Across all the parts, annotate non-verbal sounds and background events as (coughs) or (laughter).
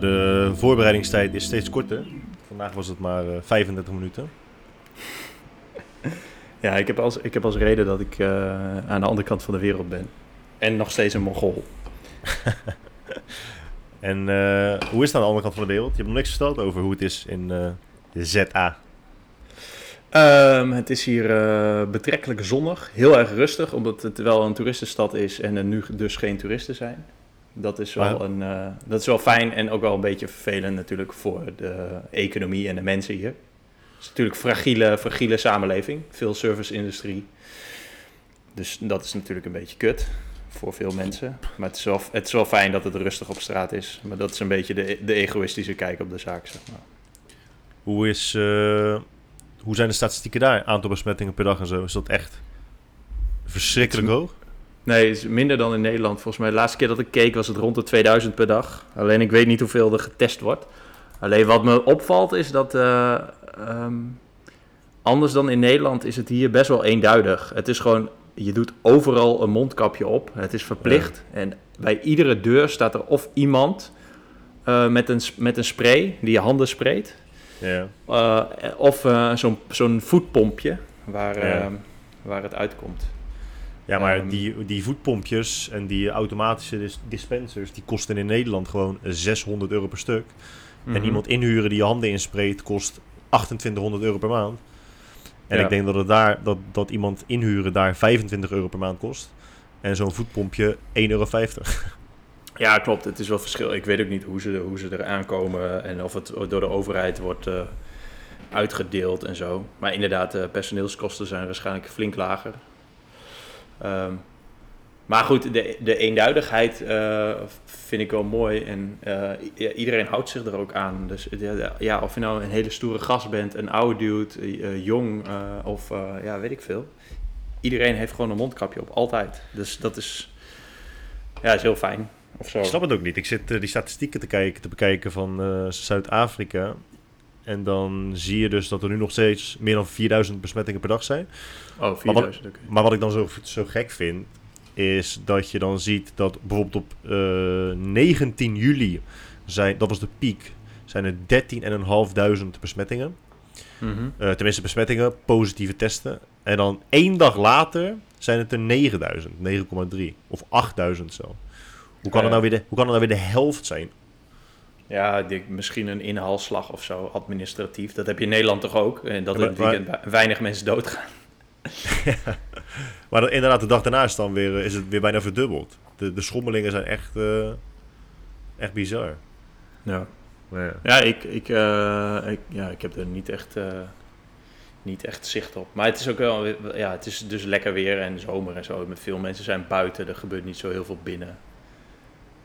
de voorbereidingstijd is steeds korter. Vandaag was het maar uh, 35 minuten. (laughs) Ja, ik heb als, ik heb als reden dat ik uh, aan de andere kant van de wereld ben. En nog steeds een Mongool. (laughs) en uh, hoe is het aan de andere kant van de wereld? Je hebt nog niks verteld over hoe het is in de ZA. Um, het is hier betrekkelijk zonnig. Heel erg rustig, omdat het wel een toeristenstad is en er nu dus geen toeristen zijn. Dat is, wel een, uh, dat is wel fijn en ook wel een beetje vervelend natuurlijk voor de economie en de mensen hier. Het is natuurlijk een fragiele, fragiele samenleving, veel service-industrie. Dus dat is natuurlijk een beetje kut voor veel mensen. Maar het is, wel, het is wel fijn dat het rustig op straat is. Maar dat is een beetje de, de egoïstische kijk op de zaak, zeg maar. Hoe, is, uh, hoe zijn de statistieken daar? Aantal besmettingen per dag en zo. Is dat echt verschrikkelijk hoog? Nee, is minder dan in Nederland. Volgens mij de laatste keer dat ik keek was het rond de 2000 per dag. Alleen ik weet niet hoeveel er getest wordt. Alleen wat me opvalt is dat... Uh, um, anders dan in Nederland is het hier best wel eenduidig. Het is gewoon... Je doet overal een mondkapje op. Het is verplicht. Ja. En bij iedere deur staat er of iemand uh, met, een, met een spray die je handen spreekt. Ja. Uh, of zo'n zo'n voetpompje waar, ja. waar het uitkomt. Ja, maar um, die, die voetpompjes en die automatische dis dispensers, die kosten in Nederland gewoon 600 euro per stuk. Mm -hmm. En iemand inhuren die je handen inspreekt, kost 2800 euro per maand. En ja. ik denk dat, het daar, dat, dat iemand inhuren daar 25 euro per maand kost. En zo'n voetpompje 1,50 euro. (laughs) Ja, klopt. Het is wel verschil. Ik weet ook niet hoe ze, hoe ze er aankomen en of het door de overheid wordt uh, uitgedeeld en zo. Maar inderdaad, de personeelskosten zijn waarschijnlijk flink lager. Um, maar goed, de, de eenduidigheid uh, vind ik wel mooi. En uh, iedereen houdt zich er ook aan. Dus ja, of je nou een hele stoere gast bent, een oude dude, uh, jong of ja, weet ik veel. Iedereen heeft gewoon een mondkapje op, altijd. Dus dat is, ja, is heel fijn. Of zo. Ik snap het ook niet. Ik zit die statistieken te, kijken, te bekijken van Zuid-Afrika. En dan zie je dus dat er nu nog steeds meer dan 4000 besmettingen per dag zijn. Oh, 4000, maar wat, okay. maar wat ik dan zo, zo gek vind, is dat je dan ziet dat bijvoorbeeld op uh, 19 juli, zijn, dat was de piek, zijn er 13.500 besmettingen. Mm -hmm. uh, tenminste besmettingen, positieve testen. En dan één dag later zijn het er 9000, 9,3 of 8000 zo. Hoe kan, uh, het nou weer de, hoe kan het nou weer de helft zijn? Ja, die, misschien een inhaalslag of zo, administratief. Dat heb je in Nederland toch ook? En dat ja, maar, in het weekend weinig mensen doodgaan. (laughs) ja. Maar inderdaad, de dag daarna is, dan weer, is het weer bijna verdubbeld. De, de schommelingen zijn echt, uh, echt bizar. Ja, ja. ja ik, ik, uh, ik, ja, ik heb er niet echt, uh, niet echt zicht op. Maar het is ook wel, ja, het is dus lekker weer en zomer en zo. Met veel mensen zijn buiten, er gebeurt niet zo heel veel binnen.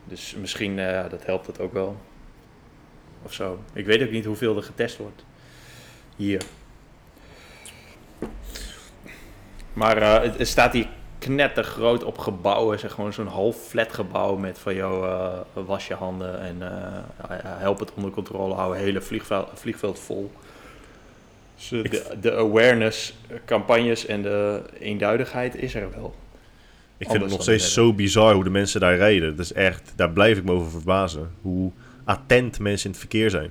Dus misschien, dat helpt het ook wel of zo. Ik weet ook niet hoeveel er getest wordt hier. Maar uh, het, het, staat hier knettergroot op gebouwen. Zeg gewoon zo'n half flat gebouw met van jou uh, was je handen en uh, help het onder controle houden. Hele vliegveld, vliegveld vol. Dus de, de awareness campagnes en de eenduidigheid is er wel. Ik vind het nog steeds zo bizar hoe de mensen daar rijden. Dat is echt, daar blijf ik me over verbazen. Hoe attent mensen in het verkeer zijn.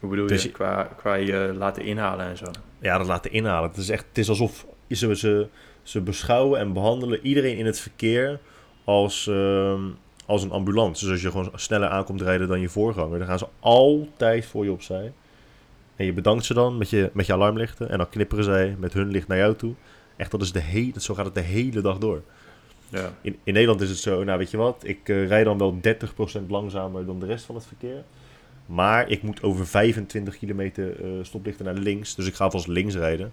Hoe bedoel je? Qua, qua je laten inhalen en zo? Ja, dat laten inhalen. Het is echt, het is alsof ze, ze, ze beschouwen en behandelen iedereen in het verkeer als, uh, als een ambulance. Dus als je gewoon sneller aankomt rijden dan je voorganger, dan gaan ze altijd voor je opzij. En je bedankt ze dan met je, met je alarmlichten. En dan knipperen zij met hun licht naar jou toe. Echt, dat is de hele, zo gaat het de hele dag door. Ja. In, in Nederland is het zo, nou weet je wat, ik uh, rijd dan wel 30% langzamer dan de rest van het verkeer. Maar ik moet over 25 kilometer uh, stoplichten naar links. Dus ik ga alvast links rijden.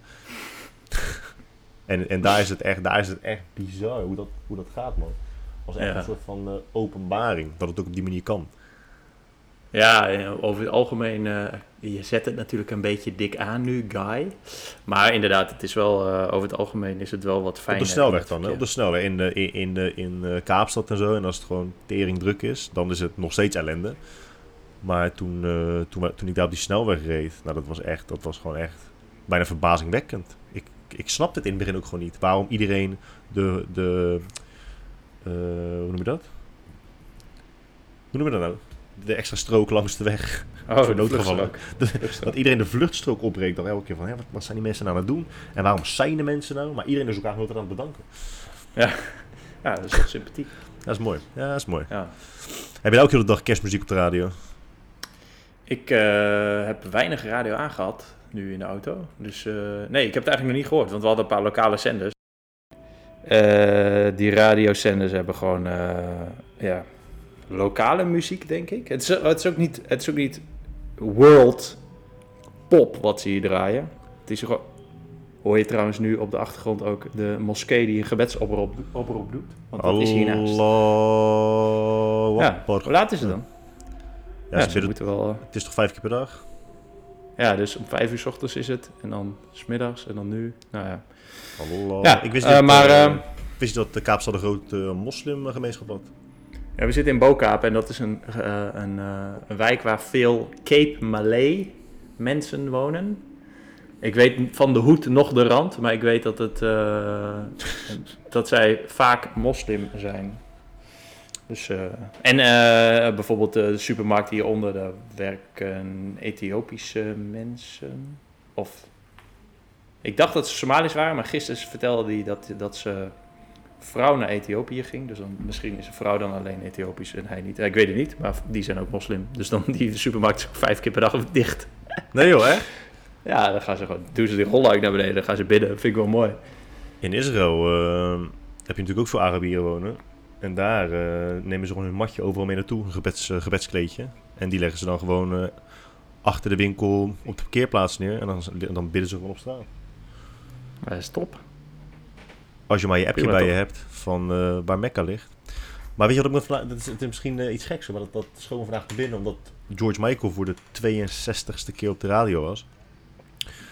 (laughs) en en daar, is het echt, daar is het echt bizar hoe dat, hoe dat gaat, man. Als echt ja. een soort van uh, openbaring. Dat het ook op die manier kan. Ja, over het algemeen, uh, je zet het natuurlijk een beetje dik aan nu, Guy. Maar inderdaad, het is wel, uh, over het algemeen is het wel wat fijner. Op de snelweg dan, hè? Op de snelweg. In, de, in, de, in uh, Kaapstad en zo. En als het gewoon tering druk is, dan is het nog steeds ellende. Maar toen, uh, toen, toen ik daar op die snelweg reed, nou dat was echt, dat was gewoon echt bijna verbazingwekkend. Ik, ik snapte het in het begin ook gewoon niet. Waarom iedereen de, de hoe noem je dat? Hoe noem je dat nou? De extra strook langs de weg. Oh, voor noodgevallen. Dat iedereen de vluchtstrook opbreekt. Dan elke keer van, hè, wat, wat zijn die mensen nou aan het doen? En waarom zijn de mensen nou? Maar iedereen is elkaar nooit aan het bedanken. Ja, dat is toch sympathiek. Dat is mooi. Ja, dat is mooi. Ja. Heb je elke hele dag kerstmuziek op de radio? Ik eh, heb weinig radio aangehad nu in de auto. Dus eh, nee, ik heb het eigenlijk nog niet gehoord, want we hadden een paar lokale zenders. Eh, die radiozenders hebben gewoon eh, ja, lokale muziek, denk ik. Het is, het, is ook niet, het is ook niet world pop wat ze hier draaien. Het is gewoon... Hoor je trouwens nu op de achtergrond ook de moskee die een gebedsoproep oproep doet? Want dat is hiernaast. Ja, hoe laat is het dan? Ja, ze moeten wel... eh, het is toch vijf keer per dag? Ja, dus om vijf uur s ochtends is het. En dan smiddags en dan nu. Nou ja. Allah. Ja, ik wist eh, niet, maar, eh, eh, wist je dat de Kaapstad een grote moslimgemeenschap had? Ja, we zitten in Bokaap en dat is een, eh, een, eh, een wijk waar veel Cape Malay mensen wonen. Ik weet van de hoed nog de rand, maar ik weet dat, het, eh, dat zij vaak moslim zijn. Dus, en bijvoorbeeld de supermarkt hieronder, daar werken Ethiopische mensen. Of ik dacht dat ze Somalisch waren, maar gisteren vertelde hij dat, dat ze vrouw naar Ethiopië ging. Dus dan, misschien is een vrouw dan alleen Ethiopisch en hij niet. Ik weet het niet, maar die zijn ook moslim. Dus dan die supermarkt is vijf keer per dag dicht. Nee joh, hè? Ja, dan gaan ze gewoon, doen ze die rolluik naar beneden, dan gaan ze bidden. Vind ik wel mooi. In Israël eh, heb je natuurlijk ook veel Arabieren wonen. En daar eh, nemen ze gewoon hun matje overal mee naartoe, een gebeds, eh, gebedskleedje. En die leggen ze dan gewoon achter de winkel op de parkeerplaats neer. En dan, dan bidden ze gewoon op straat. Dat is top. Als je maar je appje bij je hebt van eh, waar Mekka ligt. Maar weet je wat ik me. Dat is, het is misschien eh, iets geks, maar dat, dat schoot me vandaag te binnen. Omdat George Michael voor de 62ste keer op de radio was.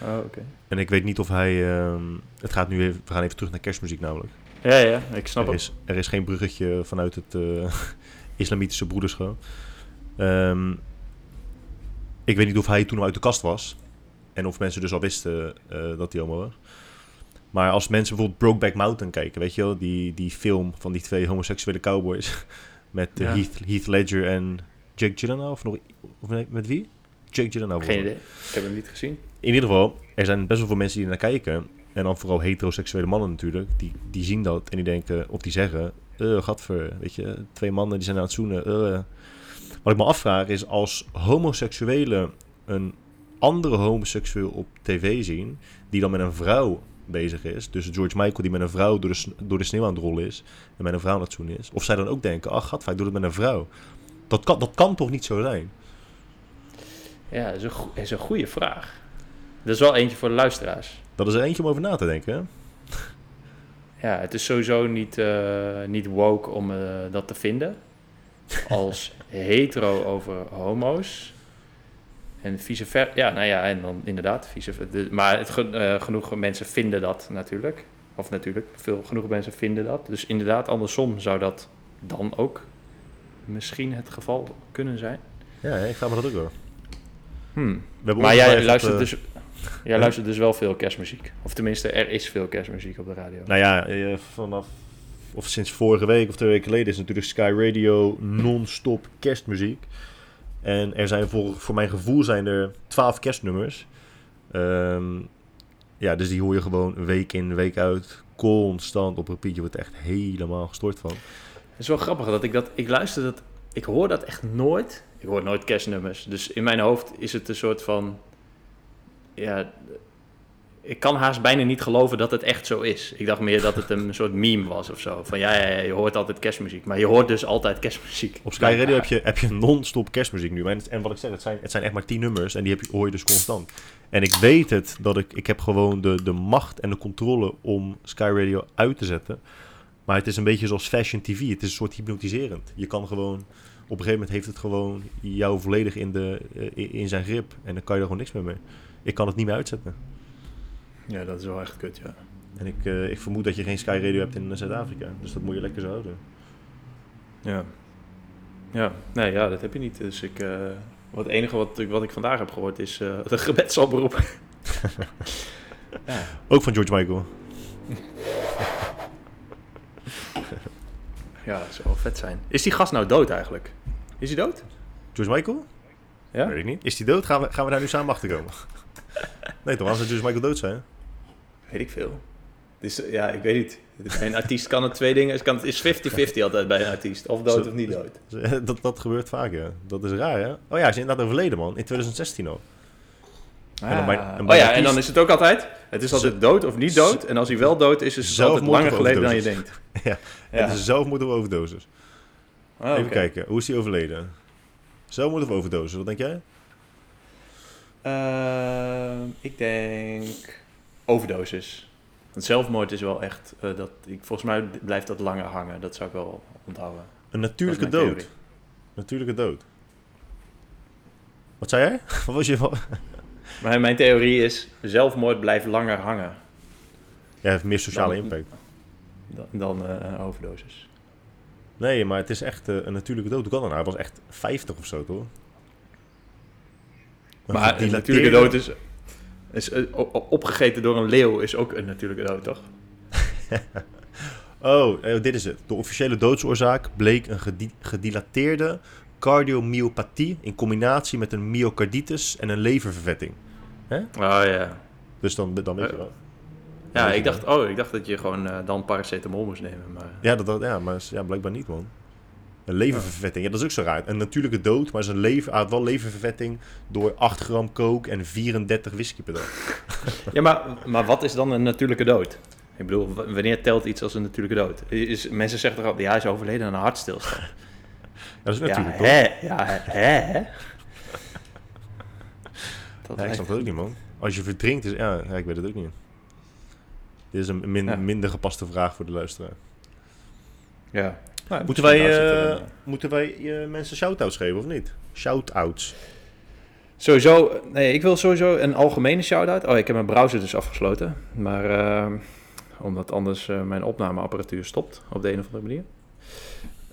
Oh, oké. En ik weet niet of hij... ehm, het gaat nu even... We gaan even terug naar kerstmuziek namelijk. Ja, ja, ik snap Er het. is, er is geen bruggetje vanuit het eh, (laughs) islamitische broederschap. Ehm, ik weet niet of hij toen al uit de kast was. En of mensen dus al wisten dat hij homo was. Maar als mensen bijvoorbeeld Brokeback Mountain kijken, weet je wel, die, die film van die twee homoseksuele cowboys. (laughs) Met eh, Ja. Heath, Heath Ledger en Jake Gyllenhaal, of nog, of nee, met wie? Jake Gyllenhaal. Geen idee. Ik heb hem niet gezien. In ieder geval, er zijn best wel veel mensen die naar kijken. En dan vooral heteroseksuele mannen natuurlijk. Die, die zien dat en die denken, of die zeggen... eh gadver, weet je, twee mannen die zijn aan het zoenen. eh. Wat ik me afvraag is, als homoseksuelen een andere homoseksueel op tv zien... die dan met een vrouw bezig is... dus George Michael die met een vrouw door de, door de sneeuw aan het rollen is... en met een vrouw aan het zoenen is... of zij dan ook denken, ach gadver, ik doe het met een vrouw. Dat kan, dat kan toch niet zo zijn? Ja, dat is een, go- is een goede vraag. Dat is wel eentje voor de luisteraars. Dat is er eentje om over na te denken, hè? (laughs) Ja, het is sowieso niet, eh, niet woke om eh, dat te vinden. Als (laughs) hetero over homo's. En vice versa. Ja, nou ja, en dan inderdaad. Vice ver- de- maar het, eh, genoeg mensen vinden dat natuurlijk. Of natuurlijk, veel, genoeg mensen vinden dat. Dus inderdaad, andersom zou dat dan ook misschien het geval kunnen zijn. Ja, ik vraag me dat ook wel. Hmm. Maar jij luistert, dus, jij luistert dus wel veel kerstmuziek. Of tenminste, er is veel kerstmuziek op de radio. Nou ja, eh, vanaf... Of sinds vorige week of twee weken geleden is natuurlijk Sky Radio non-stop kerstmuziek. En er zijn voor, voor mijn gevoel zijn er twaalf kerstnummers. Ehm, ja, dus die hoor je gewoon week in, week uit. Constant op repeat. Je wordt echt helemaal gestoord van. Het is wel grappig dat ik dat. Ik luister dat. Ik hoor dat echt nooit. Ik hoor nooit kerstnummers. Dus in mijn hoofd is het een soort van. Ja. Ik kan haast bijna niet geloven dat het echt zo is. Ik dacht meer dat het een (laughs) soort meme was of zo. Van ja, ja, ja, je hoort altijd kerstmuziek. Maar je hoort dus altijd kerstmuziek. Op Sky Radio heb je, heb je non-stop kerstmuziek nu. En, wat ik zeg, het zijn, het zijn echt maar tien nummers. En die heb je, hoor je dus constant. En ik weet het, dat ik, ik heb gewoon de, de macht en de controle om Sky Radio uit te zetten. Maar het is een beetje zoals fashion TV. Het is een soort hypnotiserend. Je kan gewoon... Op een gegeven moment heeft het gewoon jou volledig in, de, eh, in zijn grip. En dan kan je er gewoon niks meer mee. Ik kan het niet meer uitzetten. Ja, dat is wel echt kut, ja. En ik, eh, ik vermoed dat je geen Sky Radio hebt in eh, Zuid-Afrika. Dus dat moet je lekker zo houden. Ja. Ja, nee, ja, dat heb je niet. Dus ik. eh, wat het enige wat, ik- wat ik vandaag heb gehoord is eh de gebedsoproep. (laughs) ja. Ook van George Michael. ja, dat zou wel vet zijn. Is die gast nou dood eigenlijk? Is hij dood? George Michael? Ja? Weet ik niet. Is die dood? Gaan we, gaan we daar nu samen achter komen? (laughs) nee toch, als George Michael dood zijn? Weet ik veel. Dus ja, ik weet niet. Bij een artiest kan het twee dingen. Het kan- het is 50-50 altijd bij een artiest. Of dood Zo- of niet dood. (laughs) Dat, dat gebeurt vaak, ja. Dat is raar, hè? Oh ja, hij is inderdaad overleden, man. In 2016 al. En dan bij- en Ah. bij oh ja, en dan is het ook altijd. Het is altijd dood of niet dood. En als hij wel dood is, is het altijd langer geleden dan je denkt. Ja, (laughs) Ja. Het is zelfmoord of overdosis. Ah, Even kijken, hoe is hij overleden? Zelfmoord of overdosis, wat denk jij? Ehm, ik denk overdosis. Want zelfmoord is wel echt. eh, dat, ik, volgens mij blijft dat langer hangen. Dat zou ik wel onthouden. Een natuurlijke dood. theorie. Natuurlijke dood. Wat zei jij? (laughs) Wat was je van? Maar mijn theorie is: zelfmoord blijft langer hangen Ja, heeft meer sociale Dan- impact. dan, dan eh, overdosis. Nee, maar het is echt eh, een natuurlijke dood. Kan? Hij was echt 50 of zo, toch? Maar een gedilateerde- natuurlijke dood is. Is eh, opgegeten door een leeuw is ook een natuurlijke dood, toch? (laughs) Oh, eh, dit is het. De officiële doodsoorzaak bleek een gedi- gedilateerde cardiomyopathie in combinatie met een myocarditis en een leververvetting. Oh ja. Dus dan, dan weet je Eh, wel. Ja, ik dacht, oh, ik dacht dat je gewoon dan paracetamol moest nemen. Maar... Ja, dat, dat, ja maar ja, blijkbaar niet, man. Een leververvetting, ja, dat is ook zo raar. Een natuurlijke dood, maar zijn lever, hij had wel leververvetting door 8 gram coke en 34 whisky per dag. (laughs) Ja, maar, maar wat is dan een natuurlijke dood? Ik bedoel, wanneer telt iets als een natuurlijke dood? Is, mensen zeggen toch ja, hij is overleden aan een hartstilstand. Ja, dat is ja, natuurlijk, toch? hè? Ja, hè? hè? (laughs) Dat Ja, ik snap ook niet, man. Als je verdrinkt, is, ja, ja, ik weet het ook niet. Dit is een min- Ja. minder gepaste vraag voor de luisteraar. Ja. Nou, Moeten misschien wij, zit eh, eh, moeten wij eh, mensen shout-outs geven, of niet? Shout-outs. Sowieso, nee, ik wil sowieso een algemene shout-out. Oh, ik heb mijn browser dus afgesloten. Maar eh, omdat anders eh, mijn opnameapparatuur stopt op de een of andere manier.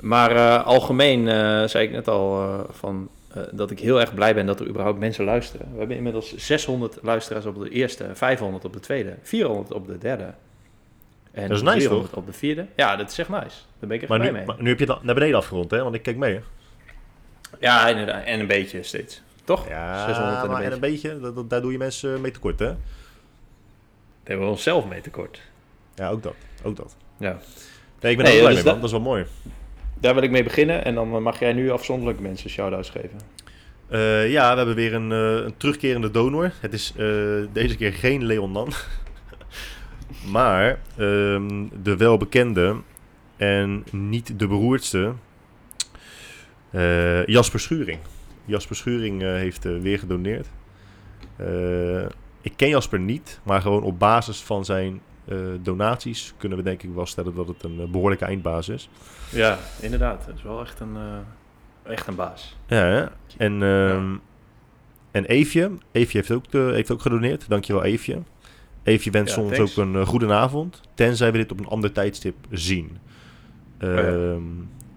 Maar eh, algemeen eh, zei ik net al eh, van, eh, dat ik heel erg blij ben dat er überhaupt mensen luisteren. We hebben inmiddels 600 luisteraars op de eerste, 500 op de tweede, 400 op de derde. En Dat is nice, 300 op de vierde. Ja, dat is echt nice. Daar ben ik echt Maar blij nu, mee. maar nu heb je het naar beneden afgerond, hè? Want ik kijk mee, hè? Ja, inderdaad. En een beetje steeds. Toch? Ja, 600 en een en beetje. een beetje, dat, dat- daar doe je mensen mee tekort, hè? Daar hebben we onszelf mee tekort. Ja, ook dat. Ook dat. Ja. Nee, ik ben Nee, er blij dus mee, dat- man. Dat is wel mooi. Daar wil ik mee beginnen en dan mag jij nu afzonderlijk mensen shout-outs geven. Eh, ja, we hebben weer een, eh, een terugkerende donor. Het is eh, deze keer geen Leon Nan. Maar ehm, de welbekende en niet de beroerdste eh, Jasper Schuring. Jasper Schuring eh, heeft eh, weer gedoneerd. Ik ken Jasper niet, maar gewoon op basis van zijn donaties kunnen we denk ik wel stellen dat het een eh, behoorlijke eindbaas is. Ja, inderdaad. Dat is wel echt een, echt een baas. Ja, hè? en, ehm en Eefje. Eefje heeft ook, de, heeft ook gedoneerd. Dankjewel, Eefje. Wenst Ja, ons thanks. ook een uh, goede avond. Tenzij we dit op een ander tijdstip zien. ja. Ehm,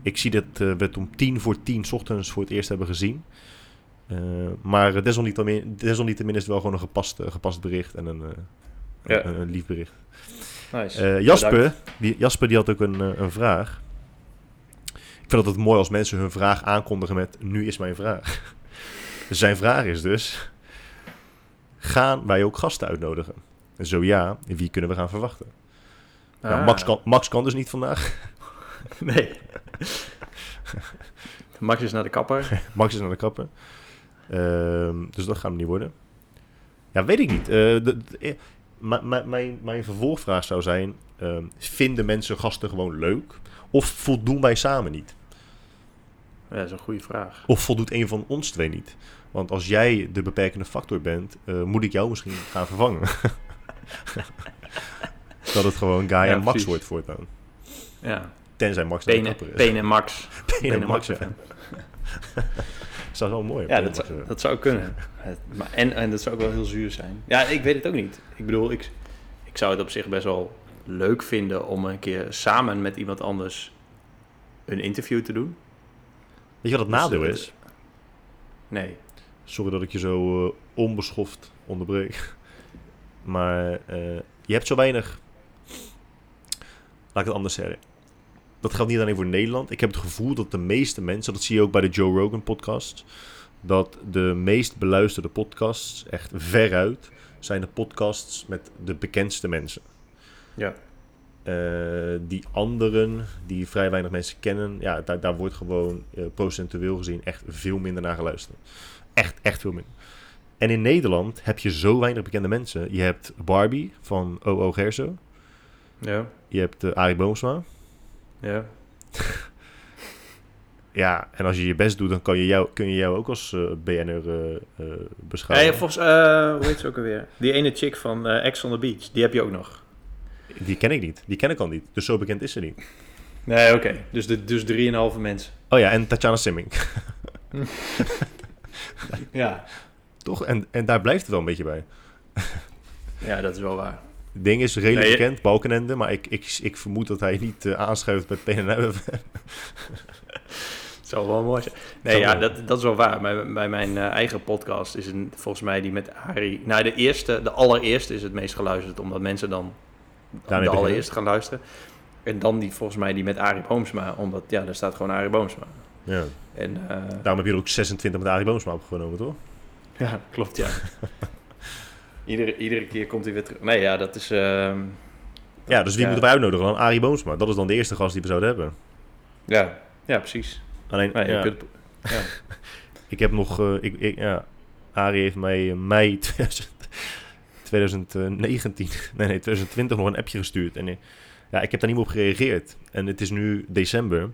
Ik zie dat eh, we het om tien voor tien 's ochtends voor het eerst hebben gezien. Eh, maar desalniettemin, desalniettemin is het wel gewoon een gepast, gepast bericht en een, Ja. een, een lief bericht. Nice. Jasper, die, Jasper die had ook een, een vraag. Ik vind het altijd mooi als mensen hun vraag aankondigen met nu is mijn vraag. (laughs) Zijn vraag is dus, gaan wij ook gasten uitnodigen? En zo ja, wie kunnen we gaan verwachten? Nou, Ah. Max, kan, Max kan dus niet vandaag. (laughs) Nee. Max is naar de kapper. (laughs) Max is naar de kapper. Ehm, dus dat gaat hem niet worden. Ja, weet ik niet. Eh, de- de- eh, mijn, mijn vervolgvraag zou zijn: ehm, vinden mensen gasten gewoon leuk? Of voldoen wij samen niet? Ja, dat is een goede vraag. Of voldoet een van ons twee niet? Want als jij de beperkende factor bent, eh, moet ik jou misschien gaan vervangen. (laughs) (laughs) dat het gewoon Guy Ja, en Max precies. wordt voortaan. Ja. Tenzij Max naar de kapper is. Max. (laughs) Peen en (laughs) Max, ja. Dat zou wel mooi Ja, dat, zou- dat zou kunnen. Maar, en, en dat zou ook wel heel zuur zijn. Ja, ik weet het ook niet. Ik bedoel, ik, ik zou het op zich best wel leuk vinden om een keer samen met iemand anders een interview te doen. Weet je wat het Dus, nadeel is? Nee. Sorry dat ik je zo eh, onbeschoft onderbreek. Maar eh, je hebt zo weinig. Laat ik het anders zeggen. dat geldt niet alleen voor Nederland. Ik heb het gevoel dat de meeste mensen, dat zie je ook bij de Joe Rogan podcast, dat de meest beluisterde podcasts, echt veruit, zijn de podcasts met de bekendste mensen. Ja. Eh, die anderen, die vrij weinig mensen kennen, ja, daar, daar wordt gewoon eh, procentueel gezien echt veel minder naar geluisterd. Echt, echt veel minder. En in Nederland heb je zo weinig bekende mensen. Je hebt Barbie van O.O. Gerso. Ja. Je hebt uh, Arie Boomsma. Ja. (laughs) Ja, en als je je best doet, dan kan je jou, kun je jou ook als uh, BN'er uh, uh, beschouwen. Volgens, hoe heet ze ook alweer? Die ene chick van Ex on the Beach, die heb je ook nog. Die ken ik niet. Die ken ik al niet. Dus zo bekend is ze niet. Nee, oké. Okay. Dus, de, dus drieënhalve mensen. Oh ja, en Tatjana Simming. ja. (laughs) Toch? En, en daar blijft het wel een beetje bij. ja, dat is wel waar. Het ding is redelijk nee, bekend, Balkenende, maar ik, ik, ik vermoed dat hij niet uh, aanschuift bij PNL. (laughs) Het zou wel mooi zijn. Nee, ja, dat, dat is wel waar. Bij, bij mijn uh, eigen podcast is het volgens mij die met Harry... Nou, de eerste, de allereerste is het meest geluisterd, omdat mensen dan Daarmee de allereerste gaan luisteren. En dan die, volgens mij die met Arie Boomsma, omdat ja, daar staat gewoon Arie Boomsma. Ja. En, uh, Daarom heb je er ook 26 met Arie Boomsma opgenomen, toch? Ja, klopt, ja. (laughs) iedere, iedere keer komt hij weer terug. Nee, ja, dat is... Uh, ja, dus wie ja. moeten wij uitnodigen dan? Arie Boomsma. Dat is dan de eerste gast die we zouden hebben. Ja, ja precies. Alleen, nee, ja. Kunt, (laughs) ja. ik heb nog... Uh, ik, ik, ja, Arie heeft mij in mei (laughs) 2019, nee, nee, 2020 nog een appje gestuurd. En ja, ik heb daar niet meer op gereageerd. En het is nu december.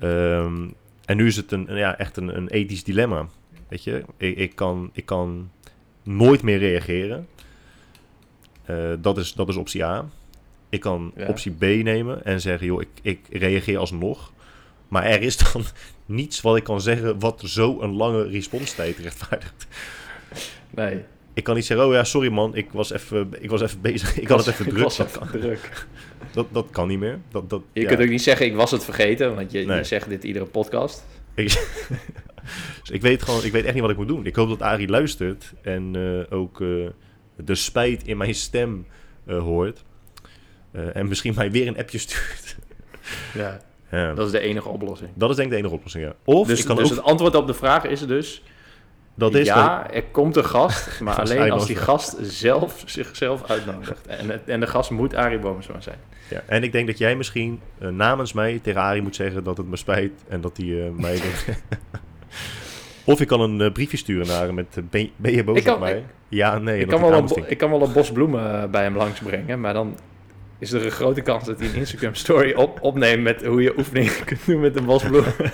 Um, en nu is het een, ja, echt een, een ethisch dilemma. Weet je, ik, ik, kan, ik kan nooit meer reageren. Uh, dat, is, dat is optie A. Ik kan ja. optie B nemen en zeggen, joh, ik, ik reageer alsnog. Maar er is dan (laughs) niets wat ik kan zeggen wat zo een lange responstijd rechtvaardigt. Nee. Ik kan niet zeggen, oh ja, sorry man, ik was even, ik was even bezig. Ik had het even druk. Dat, kan. druk. Dat, dat kan niet meer. Dat, dat, je ja. kunt ook niet zeggen, ik was het vergeten, want je, nee. je zegt dit iedere podcast. Ik, (laughs) dus ik weet gewoon, ik weet echt niet wat ik moet doen. Ik hoop dat Arie luistert en uh, ook uh, de spijt in mijn stem uh, hoort. en misschien mij weer een appje stuurt. (laughs) ja, ja, dat is de enige oplossing. Dat is denk ik de enige oplossing, ja. Of dus, ik kan dus ook... het antwoord op de vraag is dus... Dat is ja, er komt een gast, (laughs) maar alleen als die gast zelf (laughs) zichzelf uitnodigt. En, en de gast moet Arie Boomsma zijn. Ja, en ik denk dat jij misschien uh, namens mij tegen Arie moet zeggen dat het me spijt en dat hij uh, mij... of ik kan een uh, briefje sturen naar hem met ben, ben je boos ik kan, op mij? Ik, ja, nee. Ik kan, wel een, ik kan wel een bos bloemen bij hem langsbrengen, maar dan is er een grote kans dat hij een Instagram story op, opneemt met hoe je oefeningen (laughs) kunt doen met een bos bloemen. (laughs)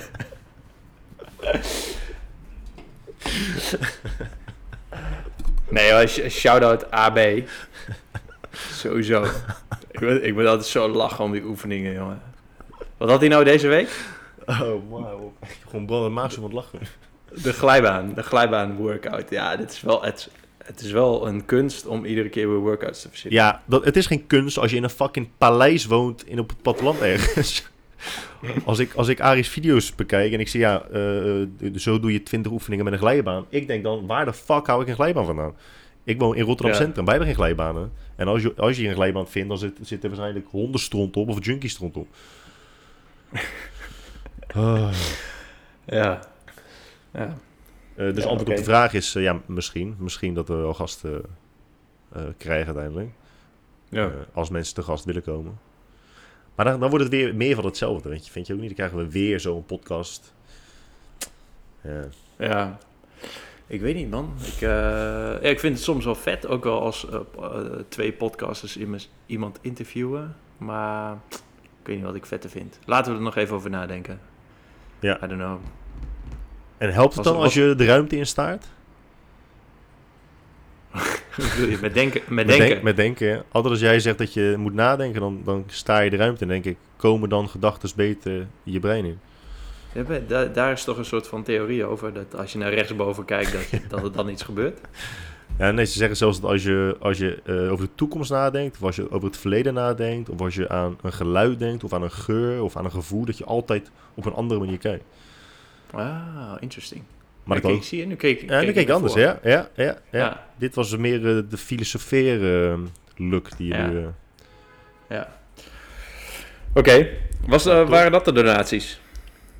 nee, shout-out AB. Sowieso. Ik ben, ik ben altijd zo lachen om die oefeningen, jongen. Wat had hij nou deze week? (laughs) Oh, wow. Gewoon brandend maag van het lachen. De glijbaan, de glijbaan workout. Ja, dit is wel, het, het is wel een kunst om iedere keer weer workouts te verzinnen. Ja, dat, het is geen kunst als je in een fucking paleis woont in op het platteland ergens. (laughs) als, ik, als ik Aries video's bekijk en ik zie, ja, uh, zo doe je 20 oefeningen met een glijbaan. Ik denk dan, waar de fuck hou ik een glijbaan vandaan? Ik woon in Rotterdam ja. Centrum, wij hebben geen glijbanen. En als je, als je een glijbaan vindt, dan zit, zit er waarschijnlijk hondenstront op of junkie stront op. (laughs) oh. Ja. ja. Uh, dus ja, antwoord okay. op de vraag is, uh, ja, misschien. Misschien dat we wel gasten uh, krijgen uiteindelijk. Ja. als mensen te gast willen komen. Maar dan, dan wordt het weer meer van hetzelfde, weet je. Vind je ook niet? Dan krijgen we weer zo'n podcast. Ja. ja. Ik weet niet, man. Ik, uh, ja, ik vind het soms wel vet, ook wel als uh, uh, twee podcasters iemand interviewen. Maar ik weet niet wat ik vetter vind. Laten we er nog even over nadenken. Ja. I don't know. En helpt het dan als je de ruimte instaart? (laughs) je? Met denken? Met, met denken. Denk, met denken. Altijd als jij zegt dat je moet nadenken, dan, dan sta je de ruimte in. denk ik, komen dan gedachten beter je brein in? Ja, daar, daar, is toch een soort van theorie over, dat als je naar rechtsboven kijkt, dat, dat er dan iets gebeurt? (laughs) Ja, nee, ze zeggen zelfs dat als je, als je uh, over de toekomst nadenkt, of als je over het verleden nadenkt, of als je aan een geluid denkt, of aan een geur, of aan een gevoel, dat je altijd op een andere manier kijkt. Ah, interesting. Maar ik, ook, zie je, nu keek, ja, nu keek ik anders, ja, ja, ja, ja, Ja. Dit was meer uh, de filosoferen look die je Ja. nu... Uh, Ja. Oké, Was, eh, waren dat de donaties?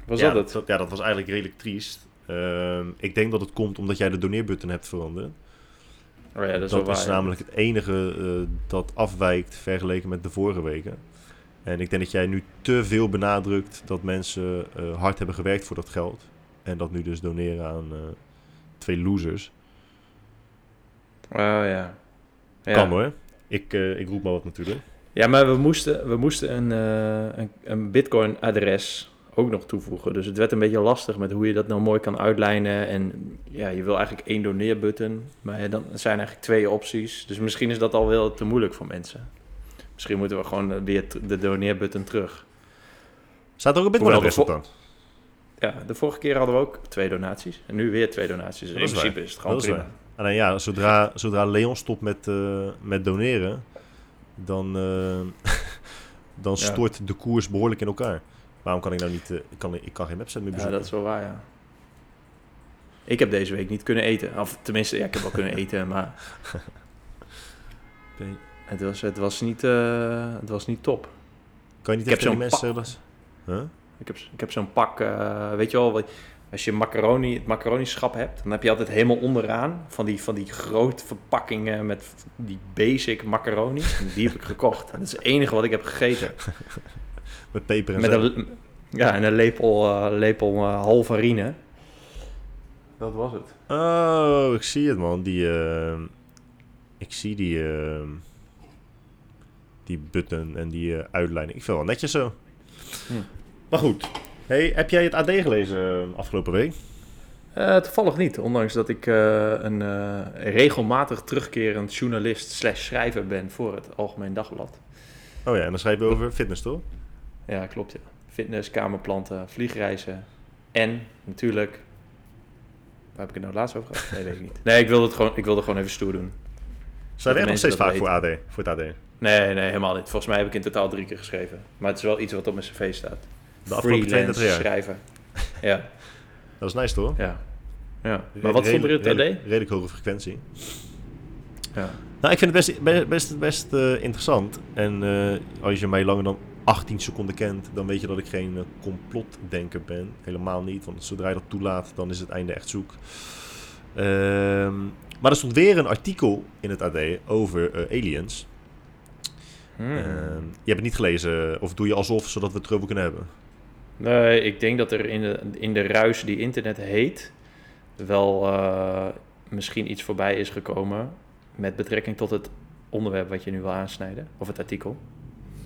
Was ja, dat het? ja, dat was eigenlijk redelijk triest. Ehm, ik denk dat het komt omdat jij de doneerbutton hebt veranderd. Oh ja, dat is, Dat, wel is waar, ja. namelijk het enige eh, dat afwijkt vergeleken met de vorige weken. En ik denk dat jij nu te veel benadrukt dat mensen eh, hard hebben gewerkt voor dat geld. En dat nu dus doneren aan eh, twee losers. Oh ja. ja. Kan hoor. Ik, ik roep maar wat natuurlijk. Ja, maar we moesten, we moesten een, een, een Bitcoin-adres ook nog toevoegen. Dus het werd een beetje lastig met hoe je dat nou mooi kan uitlijnen. En ja, je wil eigenlijk één doneerbutton, maar ja, dan zijn eigenlijk twee opties. Dus misschien is dat al wel te moeilijk voor mensen. Misschien moeten we gewoon eh, weer de doneerbutton terug. Staat er ook een Bitcoin op dan? Ja, de vorige keer hadden we ook twee donaties. En nu weer twee donaties. Dus in is waar. principe is het gewoon Dat prima. Alleen ja, zodra, zodra Leon stopt met, eh, met doneren, dan, eh, (laughs) dan Ja. stort de koers behoorlijk in elkaar. Waarom kan ik nou niet, eh, ik, kan, ik kan geen website meer Ja, bezoeken? dat is wel waar, ja. Ik heb deze week niet kunnen eten. Of tenminste, ja, ik heb wel kunnen (laughs) eten, maar (laughs) het was, het was, niet, eh, het was niet top. Kan je niet Ik tegen zo'n mensen. Huh? Ik heb, ik heb zo'n pak, eh, weet je wel, als je macaroni, het macaronischap hebt, dan heb je altijd helemaal onderaan van die, van die grote verpakkingen met die basic macaroni. En die heb ik gekocht. En dat is het enige wat ik heb gegeten. (laughs) Met peper en Met een, ja, en een lepel, eh, lepel eh, halvarine. Dat was het. Oh, ik zie het man. Die, eh, ik zie die, die button en die uitleiding. Ik vind het wel netjes zo. Hm. Maar goed. Hey, heb jij het AD gelezen afgelopen week? Eh, toevallig niet, ondanks dat ik eh, een eh, regelmatig terugkerend journalist slash schrijver ben voor het Algemeen Dagblad. Oh ja, en dan schrijf je over fitness, toch? Ja, klopt. Ja. Fitness, kamerplanten, vliegreizen en natuurlijk... Waar heb ik het nou laatst over gehad? Nee, weet ik niet. (laughs) Nee, ik wilde het gewoon, ik wilde gewoon even stoer doen. Zijn er echt nog steeds vaak voor, AD, voor het AD? Nee, nee, helemaal niet. Volgens mij heb ik in totaal drie keer geschreven. Maar het is wel iets wat op mijn cv staat. De afgelopen 32 jaar. schrijver. Ja, Dat is nice, toch? ja. ja. Maar wat er in het AD? Redelijk, redelijk hoge frequentie. Ja. Nou, ik vind het best, best, best, best, eh, interessant. En eh, als je mij langer dan 18 seconden kent, dan weet je dat ik geen eh, complotdenker ben. Helemaal niet, want zodra je dat toelaat, dan is het einde echt zoek. Ehm, maar er stond weer een artikel in het AD over eh, aliens. Hmm. Ehm, je hebt het niet gelezen, of doe je alsof, zodat we het erover kunnen hebben? Nee, ik denk dat er in de, in de ruis die internet heet, wel eh, misschien iets voorbij is gekomen met betrekking tot het onderwerp wat je nu wil aansnijden, of het artikel.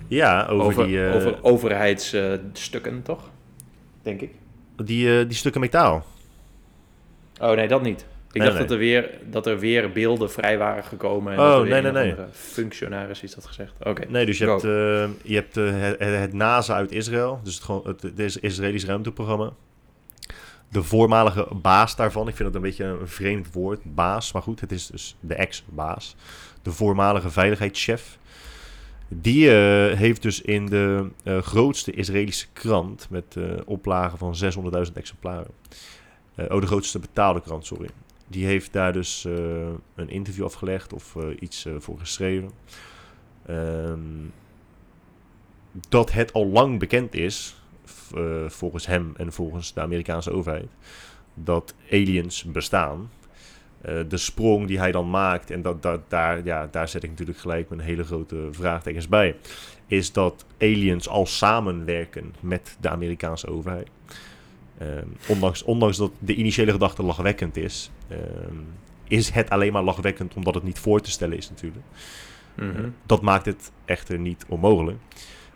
Ja, over, Over, die, eh, over overheidsstukken, toch? Denk ik. die, eh, die stukken metaal. Oh nee, dat niet. Ik Nee, dacht nee. Dat, er weer, dat er weer beelden vrij waren gekomen. En Oh, dat nee, nee, nee. andere functionaris iets had gezegd. Oké. Nee, dus je Go. hebt, eh, je hebt het, het NASA uit Israël, dus het, gewoon, het, het is- Israëlisch ruimteprogramma. De voormalige baas daarvan, ik vind het een beetje een vreemd woord, baas, maar goed, het is dus de ex-baas. De voormalige veiligheidschef. Die eh, heeft dus in de eh, grootste Israëlische krant, met eh oplagen van 600.000 exemplaren, oh, de grootste betaalde krant, sorry. Die heeft daar dus een interview afgelegd of iets voor geschreven. Ehm, dat het al lang bekend is, volgens hem en volgens de Amerikaanse overheid, dat aliens bestaan. Eh, de sprong die hij dan maakt, en dat, dat, daar, ja, daar zet ik natuurlijk gelijk mijn hele grote vraagtekens bij, is dat aliens al samenwerken met de Amerikaanse overheid. Ehm, ondanks, ondanks dat de initiële gedachte lachwekkend is, ehm, is het alleen maar lachwekkend omdat het niet voor te stellen is natuurlijk. Mhm. Dat maakt het echter niet onmogelijk.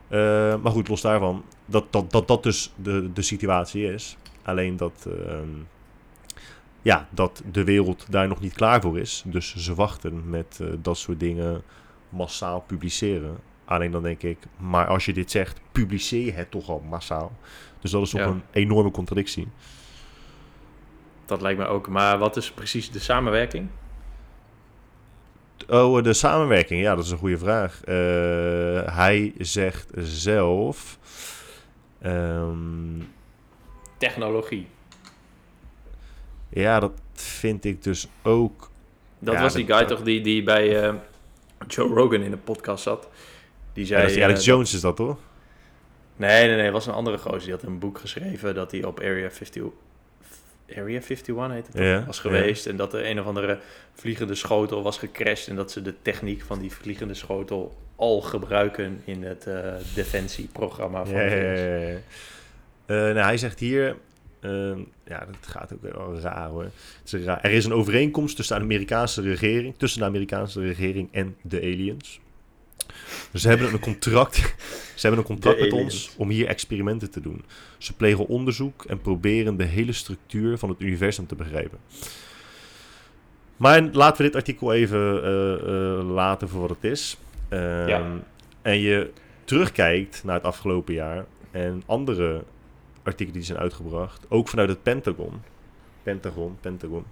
Eh, maar goed, los daarvan, dat dat, dat, dat dus de, de situatie is. Alleen dat, ehm, ja, dat de wereld daar nog niet klaar voor is. Dus ze wachten met eh, dat soort dingen massaal publiceren. Alleen dan denk ik, maar als je dit zegt, publiceer het toch al massaal. Dus dat is toch Ja. een enorme contradictie. Dat lijkt me ook. Maar wat is precies de samenwerking? Oh, de samenwerking. Ja, dat is een goede vraag. Eh, hij zegt zelf. ehm, Technologie. Ja, dat vind ik dus ook. Dat Ja, was die dat- guy toch die, die bij eh, Joe Rogan in de podcast zat. Die Ja, zei... dat is die Alex eh, Jones is dat toch? Nee, nee, nee. Het was een andere gozer. Die had een boek geschreven dat hij op Area 50... Area 51 heet het? Ja, was geweest. En dat er een of andere vliegende schotel was gecrashed. En dat ze de techniek van die vliegende schotel al gebruiken in het eh, defensieprogramma van Ja, ja, ja, ja. Eh, nou, hij zegt hier... ehm, ja, dat gaat ook wel raar hoor. Is raar. Er is een overeenkomst tussen de Amerikaanse regering, tussen de Amerikaanse regering en de aliens. Dus ze hebben een contract, (laughs) ze hebben een contract De met aliens. ons om hier experimenten te doen. Ze plegen onderzoek en proberen de hele structuur van het universum te begrijpen. Maar laten we dit artikel even eh, eh, laten voor wat het is. Ehm, Ja. En je terugkijkt naar het afgelopen jaar en andere artikelen die zijn uitgebracht, ook vanuit het Pentagon. Pentagon, Pentagon.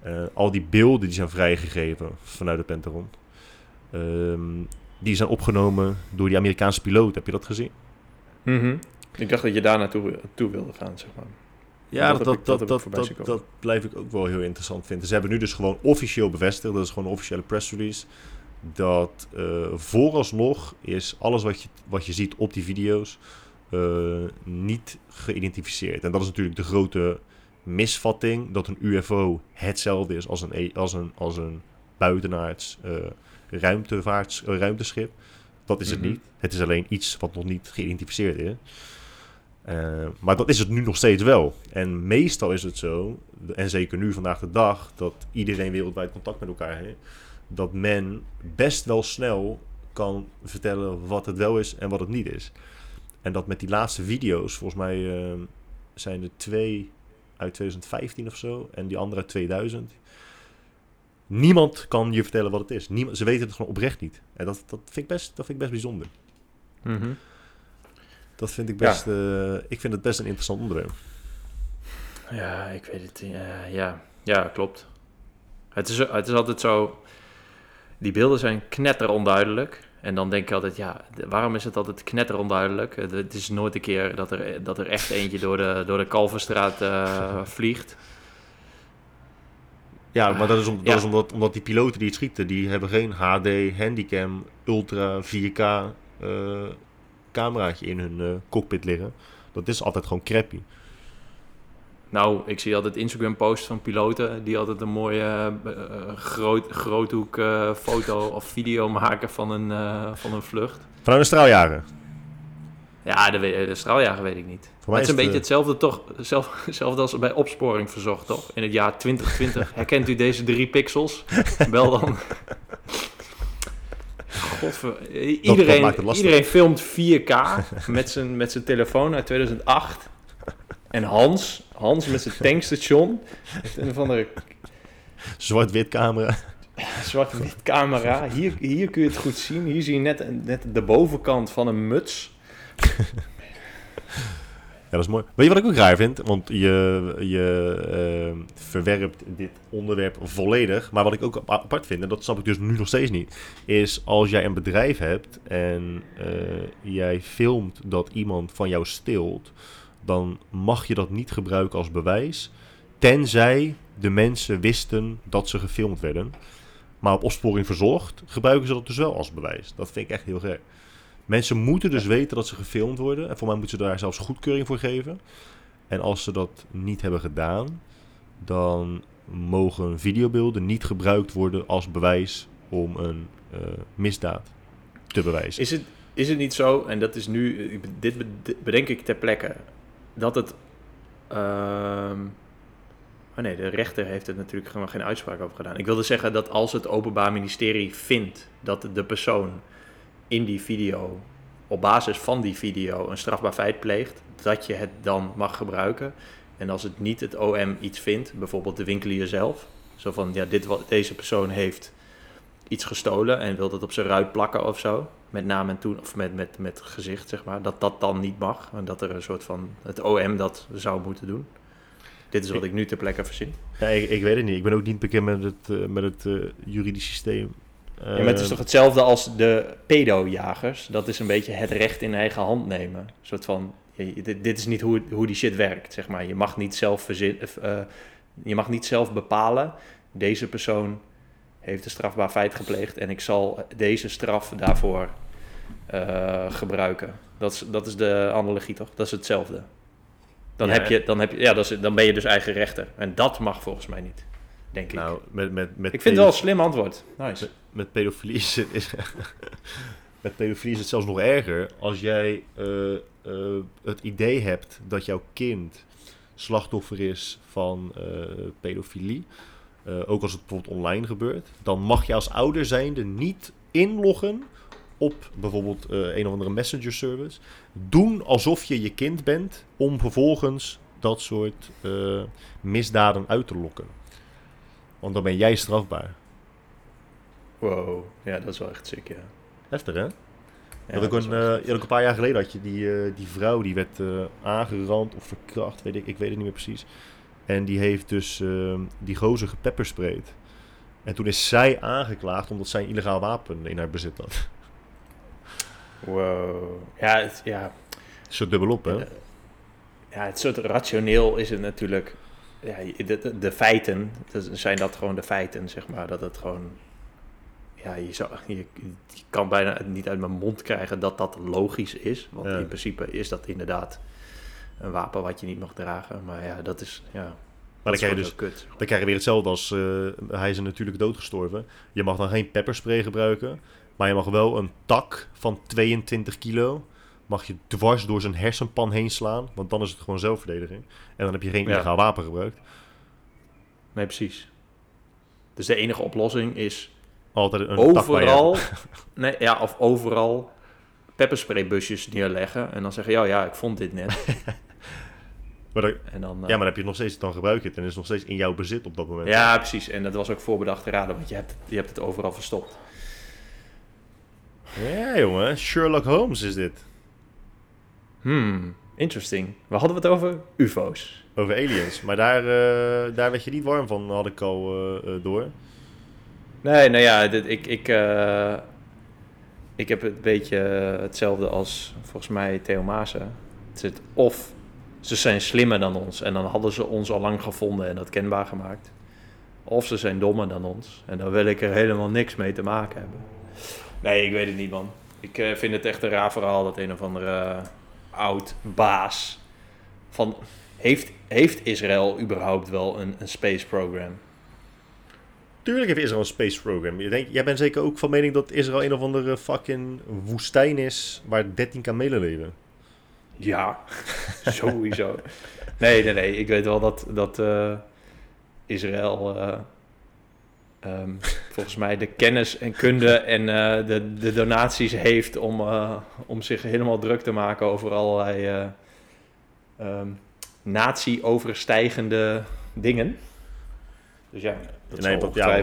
Eh, al die beelden die zijn vrijgegeven vanuit het Pentagon. ehm, die zijn opgenomen door die Amerikaanse piloot. Heb je dat gezien? Mhm. Ik dacht dat je daar naartoe toe wilde gaan, zeg maar. Ja, Dat blijf ik ook wel heel interessant vinden. Ze hebben nu dus gewoon officieel bevestigd, dat is gewoon een officiële press release, dat eh, vooralsnog is alles wat je, wat je ziet op die video's niet geïdentificeerd. En dat is natuurlijk de grote misvatting, dat een UFO hetzelfde is als een, e- als een, als een buitenaards eh, ruimtevaarts, eh, ruimteschip. Dat is het Mhm. niet. Het is alleen iets wat nog niet geïdentificeerd is. Eh, maar dat is het nu nog steeds wel. En meestal is het zo, en zeker nu vandaag de dag, dat iedereen wereldwijd contact met elkaar heeft, dat men best wel snel kan vertellen wat het wel is en wat het niet is. En dat met die laatste video's, volgens mij eh, zijn er twee uit 2015 of zo, en die andere uit 2000. Niemand kan je vertellen wat het is. Niemand, ze weten het gewoon oprecht niet. En dat, dat, vind, ik best, dat vind ik best bijzonder. Mhm. Dat vind ik Ja. best. eh, ik vind het best een interessant onderwerp. Ja, ik weet het. eh, ja. ja, klopt. Het is, het is altijd zo... Die beelden zijn knetter onduidelijk. En dan denk ik altijd, ja, waarom is het altijd knetter onduidelijk? Eh, Het is nooit een keer dat er, dat er echt eentje door de, door de Kalverstraat eh, (laughs) vliegt. Ja, maar dat is, om, dat Ja. is omdat, omdat die piloten die het schieten, die hebben geen HD, handicam, ultra, 4K eh, cameraatje in hun eh, cockpit liggen. Dat is altijd gewoon crappy. Nou, ik zie altijd Instagram-posts van piloten die altijd een mooie eh, groot, groothoek eh, foto of video maken van een, van een vlucht. Vanuit een straaljager. Ja, de, straaljager weet ik niet. Maar het is een beetje hetzelfde, toch? Zelf, (laughs) hetzelfde als bij opsporing verzocht, toch? In het jaar 2020. (laughs) Herkent u deze drie pixels? Bel dan. Godver... Iedereen, iedereen filmt 4K met zijn, met zijn telefoon uit 2008. En Hans, Hans met zijn tankstation, heeft een of andere Zwart-wit camera. zwart-wit camera. Hier, hier kun je het goed zien. Hier zie je net, net de bovenkant van een muts. Ja, dat is mooi. Weet je wat ik ook raar vind? Want je, je eh, verwerpt dit onderwerp volledig. Maar wat ik ook apart vind, en dat snap ik dus nu nog steeds niet, is als jij een bedrijf hebt en eh, jij filmt dat iemand van jou steelt, dan mag je dat niet gebruiken als bewijs, tenzij de mensen wisten dat ze gefilmd werden. Maar op opsporing verzocht gebruiken ze dat dus wel als bewijs. Dat vind ik echt heel gek. Mensen moeten dus weten dat ze gefilmd worden. En voor mij moeten ze daar zelfs goedkeuring voor geven. En als ze dat niet hebben gedaan, dan mogen videobeelden niet gebruikt worden als bewijs om een eh, misdaad te bewijzen. Is het, is het niet zo, en dat is nu, be- dit bedenk ik ter plekke, dat het. ehm, oh nee, de rechter heeft er natuurlijk gewoon geen uitspraak over gedaan. Ik wilde zeggen dat als het Openbaar Ministerie vindt dat de persoon in die video, op basis van die video, een strafbaar feit pleegt, dat je het dan mag gebruiken. En als het niet het OM iets vindt, bijvoorbeeld de winkelier zelf, zo van ja, dit, wat, deze persoon heeft iets gestolen en wil dat op zijn ruit plakken of zo, met naam en toen of met, met, met gezicht, zeg maar, dat dat dan niet mag. En dat er een soort van het OM dat zou moeten doen. Dit is wat ik nu ter plekke verzin. Ja, ik, ik weet het niet. Ik ben ook niet bekend met het, eh, met het eh, juridisch systeem. ja, maar het is Eh, toch hetzelfde als de pedojagers? Dat is een beetje het recht in eigen hand nemen. Een soort van, je- dit, dit is niet hoe, hoe die shit werkt, zeg maar. Je mag niet zelf, verzin, je mag niet zelf bepalen, deze persoon heeft een strafbaar feit gepleegd en ik zal deze straf daarvoor eh, gebruiken. Dat is, dat is de analogie, toch? Dat is hetzelfde. Dan, Ja. heb je, dan, heb je, ja, dat is, dan ben je dus eigen rechter. En dat mag volgens mij niet, denk ik. Nou, met, met, met ik vind het wel een slim antwoord. Nice. Met, met pedofilie is het, is, (laughs) met pedofilie is het zelfs nog erger. Als jij eh, eh, het idee hebt dat jouw kind slachtoffer is van pedofilie, eh, ook als het bijvoorbeeld online gebeurt, dan mag je als ouder zijnde niet inloggen op bijvoorbeeld eh, een of andere messenger service. Doen alsof je je kind bent om vervolgens dat soort eh, misdaden uit te lokken. Want dan ben jij strafbaar. Wow, ja, dat is wel echt sick, ja. Heftig, hè? Ja, dat is een, een paar jaar geleden had je die, die vrouw die werd aangerand of verkracht, weet ik, ik weet het niet meer precies. En die heeft dus eh, die gozer gepeppersprayed. En toen is zij aangeklaagd omdat zij een illegaal wapen in haar bezit had. Wow. Ja, het, ja, Zo dubbelop, hè? Ja, ja, het soort rationeel is het natuurlijk. Ja, de, de, de feiten, dat zijn dat gewoon de feiten, zeg maar. Dat het gewoon. Ja, je, zou, je, je kan bijna niet uit mijn mond krijgen dat dat logisch is. Want Ja. in principe is dat inderdaad een wapen wat je niet mag dragen. Maar ja, dat is. Ja, Maar dat dan is krijg je dus kut. dan krijg je weer hetzelfde als eh, hij is natuurlijk doodgestorven. Je mag dan geen pepperspray gebruiken, maar je mag wel een tak van 22 kilo mag je dwars door zijn hersenpan heen slaan, want dan is het gewoon zelfverdediging. En dan heb je geen Ja. illegaal wapen gebruikt. Nee, precies. Dus de enige oplossing is Altijd een tak bij je. overal, (laughs) nee, ja, of overal pepperspraybusjes neerleggen en dan zeggen, ja, ja, ik vond dit net. (laughs) Maar dan- En dan, eh, ja, maar dan heb je het nog steeds, dan gebruik je het en is het nog steeds in jouw bezit op dat moment. Ja, precies. En dat was ook voorbedachte raden, want je hebt, je hebt het overal verstopt. Ja, jongen, Sherlock Holmes is dit. Hmm, interesting. Waar hadden we het over? UFO's. Over aliens. Maar daar, eh, daar werd je niet warm van, had ik al eh, door. Nee, nou ja, dit, ik, ik, ik heb een beetje hetzelfde als volgens mij Theo Maassen. Het zit of ze zijn slimmer dan ons en dan hadden ze ons al lang gevonden en dat kenbaar gemaakt. Of ze zijn dommer dan ons en dan wil ik er helemaal niks mee te maken hebben. Nee, ik weet het niet, man. Ik eh, vind het echt een raar verhaal dat een of andere eh, oud baas van... Heeft, heeft Israël überhaupt wel een, een space program? Tuurlijk heeft Israël een space program. Je denkt, jij bent zeker ook van mening dat Israël een of andere fucking woestijn is waar 13 kamelen leven. Ja, (laughs) sowieso. Nee, nee, nee. Ik weet wel dat, dat eh, Israël eh, ehm, volgens mij de kennis en kunde en eh, de, de donaties heeft om, om zich helemaal druk te maken over allerlei eh ehm, natie-overstijgende dingen. Dus ja, dat nee, wat, ja,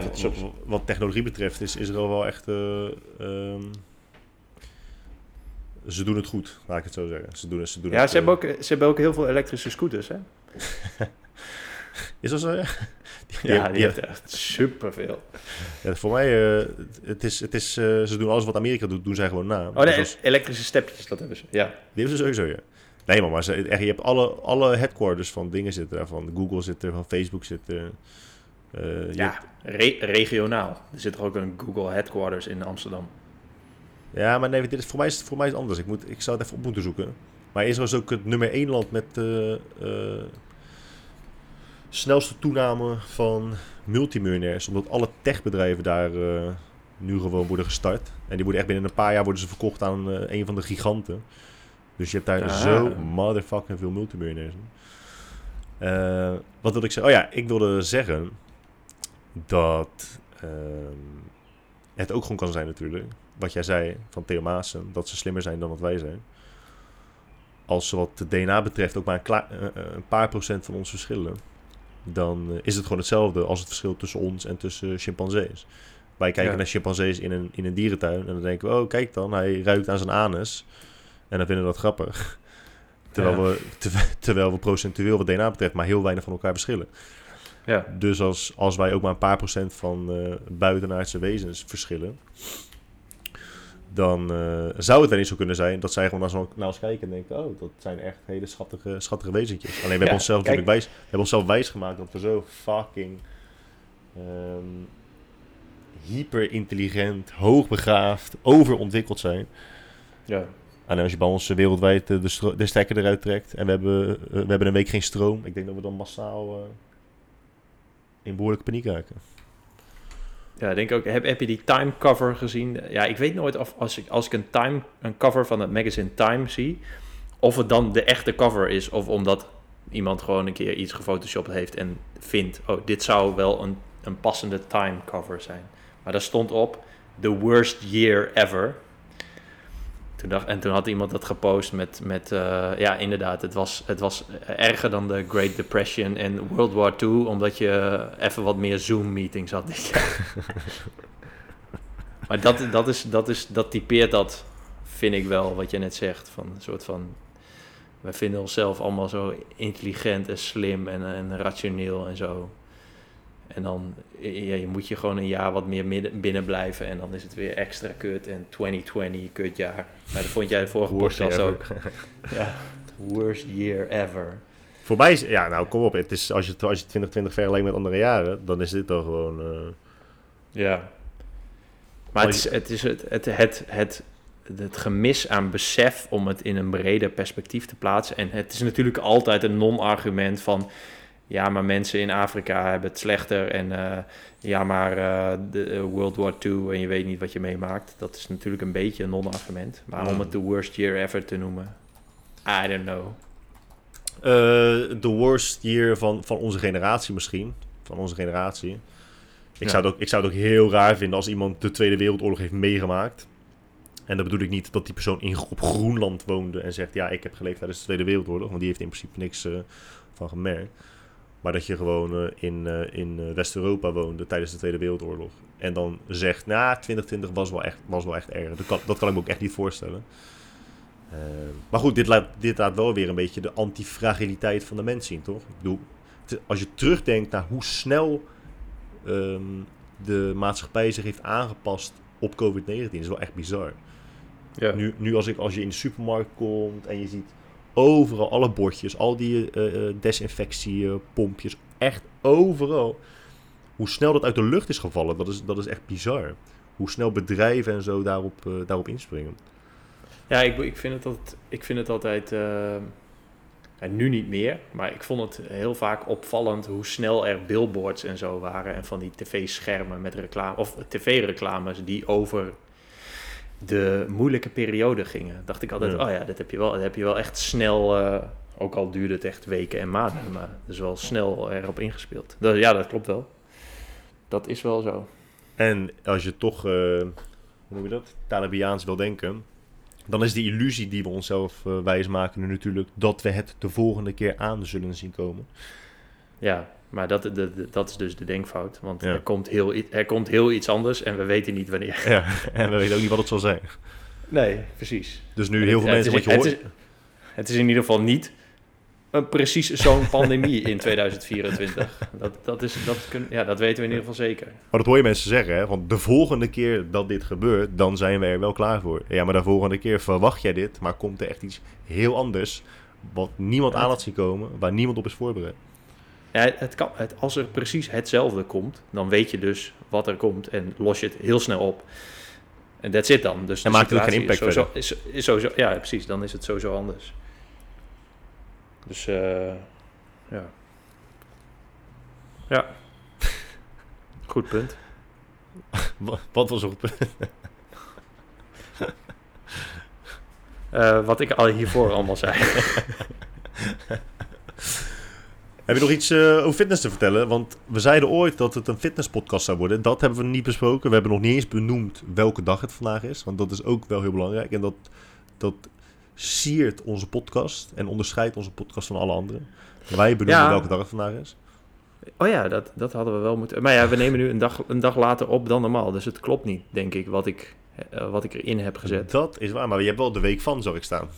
wat, technologie betreft is Israël wel echt... eh, ehm, ze doen het goed, laat ik het zo zeggen. Ze doen, ze doen Ja, het, ze hebben, eh, ook, ze hebben ook heel veel elektrische scooters, hè? (laughs) Is dat zo, ja? (laughs) Ja, die heeft echt superveel. Ja, voor mij, eh, het is, het is, eh, ze doen alles wat Amerika doet, doen zij gewoon na. Oh Dus nee, als- elektrische stepjes, dat hebben ze. Ja. die hebben ze sowieso, ja. Nee, maar, maar ze, echt, je hebt alle, alle headquarters van dingen zitten daar. Van Google zit er, van Facebook zit er. Ja, re- regionaal. Er zit er ook een Google headquarters in Amsterdam. Ja, maar nee, dit is, voor, mij is, voor mij is het anders. Ik, moet, ik zou het even op moeten zoeken. Maar Israël is ook het nummer één land met de snelste toename van multimiljonairs. Omdat alle techbedrijven daar eh, nu gewoon worden gestart. En die worden echt binnen een paar jaar worden ze verkocht aan een van de giganten. Dus je hebt daar Ah. zo motherfucking veel multimiljonairs. Wat wil ik zeggen? Oh ja, ik wilde zeggen dat ehm, het ook gewoon kan zijn natuurlijk wat jij zei van Theo Maassen, dat ze slimmer zijn dan wat wij zijn. Als ze wat de DNA betreft ook maar een, eh, eh, een paar procent van ons verschillen, dan eh, is het gewoon hetzelfde als het verschil tussen ons en tussen chimpansees. Wij kijken Ja. naar chimpansees in een, in een dierentuin en dan denken we, oh kijk dan, hij ruikt aan zijn anus. En dan vinden we dat grappig. Terwijl, Ja. we, ter- (laughs) terwijl we procentueel wat DNA betreft maar heel weinig van elkaar verschillen. Ja. Dus als, als wij ook maar een paar procent van buitenaardse wezens verschillen, dan eh, zou het wel eens zo kunnen zijn dat zij gewoon naar, zo- naar ons kijken en denken: Oh, dat zijn echt hele schattige, schattige wezentjes. Alleen we hebben onszelf kijk. natuurlijk wijs, we hebben onszelf wijs gemaakt dat we zo fucking ehm, hyper intelligent, hoogbegaafd, overontwikkeld zijn. Ja. En als je bij ons wereldwijd de, stro- de stekker eruit trekt en we hebben, eh, we hebben een week geen stroom, ik denk dat we dan massaal eh, in behoorlijke paniek raken. Ja, denk ook. Heb, heb je die Time cover gezien? Ja, ik weet nooit of als ik, als ik een, time, een cover van het magazine Time zie, of het dan de echte cover is, of omdat iemand gewoon een keer iets gefotoshopt heeft en vindt, oh, dit zou wel een, een passende Time cover zijn. Maar daar stond op, the worst year ever. Toen en toen had iemand dat gepost met, met eh, ja, inderdaad, het was, het was erger dan de Great Depression en World War II, omdat je even wat meer Zoom-meetings had (laughs) maar dat, dat, is, dat, is, dat typeert dat, vind ik wel, wat je net zegt. Van een soort van, wij vinden onszelf allemaal zo intelligent en slim en, en rationeel en zo. En dan ja, je moet je gewoon een jaar wat meer midden, binnen blijven. En dan is het weer extra kut. En 2020, kut jaar. Maar dat vond jij de vorige Worst podcast ook. (laughs) ja, worst year ever. Voor mij is, ja, nou kom op. Het is, als, je, als je 2020 vergelijkt met andere jaren, dan is dit dan gewoon. eh, Ja. Maar het is, het, is het, het, het, het, het gemis aan besef om het in een breder perspectief te plaatsen. En het is natuurlijk altijd een non-argument van... Ja, maar mensen in Afrika hebben het slechter. En eh, ja, maar eh, de eh, World War II en je weet niet wat je meemaakt. Dat is natuurlijk een beetje een non-argument. Maar om Mm. het de worst year ever te noemen... I don't know. de worst year van, van onze generatie misschien. Van onze generatie. Ik, Ja. zou het ook, ik zou het ook heel raar vinden als iemand de Tweede Wereldoorlog heeft meegemaakt. En dat bedoel ik niet dat die persoon in, op Groenland woonde en zegt: Ja, ik heb geleefd tijdens de Tweede Wereldoorlog. Want die heeft in principe niks van gemerkt. Maar dat je gewoon eh, in, eh, in eh, West-Europa woonde tijdens de Tweede Wereldoorlog. En dan zegt: Nou, 2020 was wel echt, was wel echt erg. Dat kan, dat kan ik me ook echt niet voorstellen. Eh, maar goed, dit laat, dit laat wel weer een beetje de antifragiliteit van de mens zien, toch? Ik bedoel, als je terugdenkt naar hoe snel ehm, de maatschappij zich heeft aangepast op COVID-19, is wel echt bizar. Ja. Nu, nu als, ik, als je in de supermarkt komt en je ziet overal alle bordjes, al die eh, eh, desinfectiepompjes, echt overal. Hoe snel dat uit de lucht is gevallen, dat is, dat is echt bizar. Hoe snel bedrijven en zo daarop, eh, daarop inspringen. Ja, ik, ik, vind, het altijd, ik vind het altijd. en nu niet meer, maar ik vond het heel vaak opvallend hoe snel er billboards en zo waren. En van die tv-schermen met reclame. Of tv-reclames die over de moeilijke periode gingen. Dacht ik altijd, Ja. oh ja, dat heb je wel, dat heb je wel echt snel. eh, ook al duurde het echt weken en maanden, maar het is wel snel erop ingespeeld. Dat, ja, dat klopt wel. Dat is wel zo. En als je toch, eh, hoe noem je dat, Talibiaans wil denken, dan is de illusie die we onszelf eh, wijsmaken nu natuurlijk dat we het de volgende keer aan zullen zien komen. Ja, maar dat, de, de- dat is dus de denkfout. Want Ja. er, komt heel, er komt heel iets anders en we weten niet wanneer. Ja, (laughs) en we weten ook niet wat het zal zijn. Nee, precies. Dus nu heel veel Het mensen is- wat je het hoort. is- Het is in ieder geval niet een precies zo'n (laughs) pandemie in 2024. Dat, dat, is, dat, kun, ja, dat weten we in ieder geval zeker. Maar dat hoor je mensen zeggen, hè? Want de volgende keer dat dit gebeurt, dan zijn we er wel klaar voor. Ja, maar de volgende keer verwacht jij dit, maar komt er echt iets heel anders, wat niemand aan had zien komen, waar niemand op is voorbereid. Ja, het kan, het, als er precies hetzelfde komt, dan weet je dus wat er komt en los je het heel snel op. En that's it dan. Dus En maakt het ook geen impact is sowieso, is, is sowieso, Ja, precies. Dan is het sowieso anders. Dus eh, ja. Ja. (laughs) Goed punt. Wa- Wat was op Eh, wat ik al hiervoor allemaal zei. (laughs) Heb je nog iets eh, over fitness te vertellen? Want we zeiden ooit dat het een fitnesspodcast zou worden. Dat hebben we niet besproken. We hebben nog niet eens benoemd welke dag het vandaag is. Want dat is ook wel heel belangrijk. En dat, dat siert onze podcast en onderscheidt onze podcast van alle anderen. Wij benoemen Ja. welke dag het vandaag is. Oh ja, dat, dat hadden we wel moeten... Maar ja, we nemen nu een dag, een dag later op dan normaal. Dus het klopt niet, denk ik, wat ik, eh, wat ik erin heb gezet. Dat is waar, maar je hebt wel de week van, zag ik staan.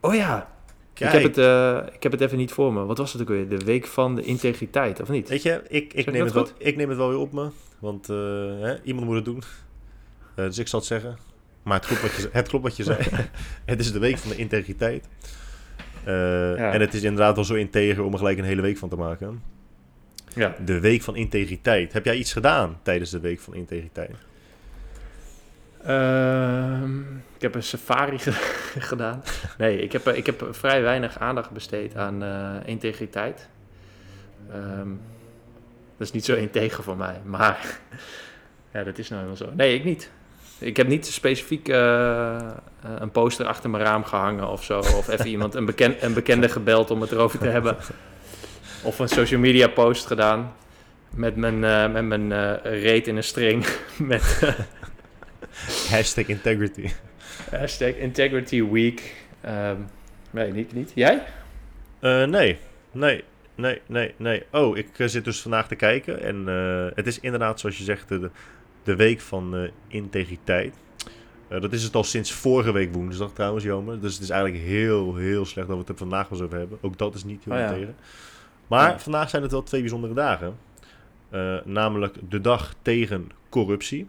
Oh ja, Kijk, Ik heb, het, eh, ik heb het even niet voor me. Wat was het ook weer? De week van de integriteit, of niet? weet je, ik, ik, neem het wel, ik neem het wel weer op me. Want eh, hè, iemand moet het doen. Eh, dus ik zal het zeggen. Maar het klopt wat je, het klopt wat je zei. (laughs) het is de week van de integriteit. Eh, Ja. En het is inderdaad wel zo integer om er gelijk een hele week van te maken. Ja. De week van integriteit. Heb jij iets gedaan tijdens de week van integriteit? Ehm, Ik heb een safari ge- (laughs) gedaan. Nee, ik heb, eh, ik heb vrij weinig aandacht besteed aan eh, integriteit. Ehm, dat is niet zo integer voor mij, maar (laughs) ja, dat is nou helemaal zo. Nee, ik niet. Ik heb niet specifiek eh, een poster achter mijn raam gehangen of zo. Of even (laughs) iemand, een, beken, een bekende gebeld om het erover te hebben. Of een social media post gedaan. Met mijn, eh, met mijn reet in een string. Met Hashtag integrity. Hashtag Integrity Week. Ehm, nee, niet, niet. Jij? Eh, nee, nee, nee, nee, nee. Oh, ik eh, zit dus vandaag te kijken. En eh, het is inderdaad, zoals je zegt, de, de week van eh, integriteit. Eh, dat is het al sinds vorige week woensdag trouwens, Jomer. Dus het is eigenlijk heel, heel slecht dat we het er vandaag wel eens over hebben. Ook dat is niet heel Oh ja. tegen. Maar Ja. vandaag zijn het wel twee bijzondere dagen. Eh, namelijk de dag tegen corruptie.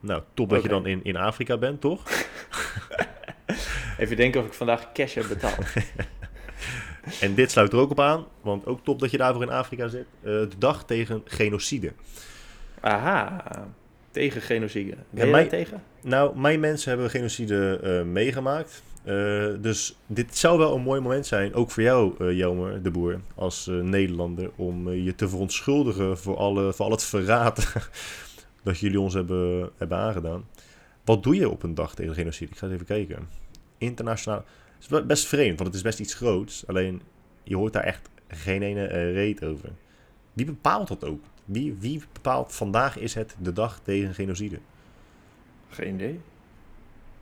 Nou, top dat je dan in, in Afrika bent, toch? (laughs) Even denken of ik vandaag cash heb betaald. (laughs) En dit sluit er ook op aan, want ook top dat je daarvoor in Afrika zit. Eh, de dag tegen genocide. Aha, tegen genocide. Ben je daar tegen? Nou, mijn mensen hebben genocide eh, meegemaakt. Eh, dus dit zou wel een mooi moment zijn, ook voor jou, Jelmer de Boer, als Nederlander, om je te verontschuldigen voor, alle, voor al het verraad (laughs) dat jullie ons hebben, hebben aangedaan. Wat doe je op een dag tegen genocide? Ik ga eens even kijken. Internationaal. Het is best vreemd, want het is best iets groots. Alleen, je hoort daar echt geen ene eh, reet over. Wie bepaalt dat ook? Wie, wie bepaalt, vandaag is het de dag tegen genocide? Geen idee.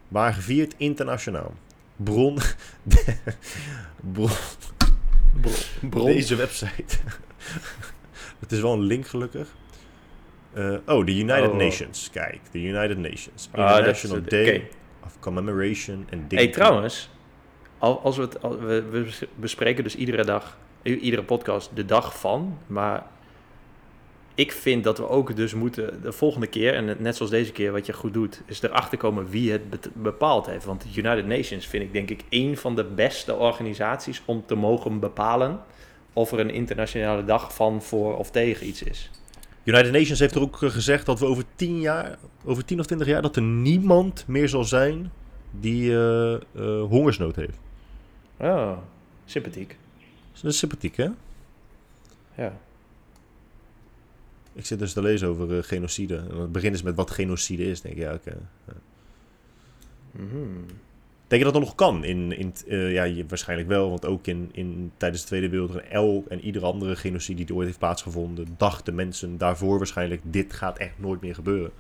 Maar gevierd internationaal. (laughs) Bron. Bron. Bron. Deze website. (laughs) Het is wel een link gelukkig. Eh, oh, de United Oh. Nations. Kijk, de United Nations. Ah, International het. Day of Commemoration and Dignity. Hey, trouwens, al- als we, het, we, bespreken dus iedere dag, iedere podcast de dag van, maar ik vind dat we ook dus moeten de volgende keer, en net zoals deze keer wat je goed doet, is erachter komen wie het bepaald heeft. Want de United Nations vind ik denk ik een van de beste organisaties om te mogen bepalen of er een internationale dag van, voor of tegen iets is. United Nations heeft er ook eh, gezegd dat we over 10 jaar, over 10 of 20 jaar, dat er niemand meer zal zijn die eh, eh, hongersnood heeft. Oh, sympathiek. Dat is sympathiek, hè? Ja. Ik zit dus te lezen over genocide. En het begint dus met wat genocide is. Denk ik, ja, oké. Mhm. Denk je dat dat nog kan? In, in, eh, ja, je- waarschijnlijk wel, want ook in, in, tijdens de Tweede Wereldoorlog en elk en iedere andere genocide die ooit heeft plaatsgevonden, dachten mensen daarvoor waarschijnlijk, dit gaat echt nooit meer gebeuren.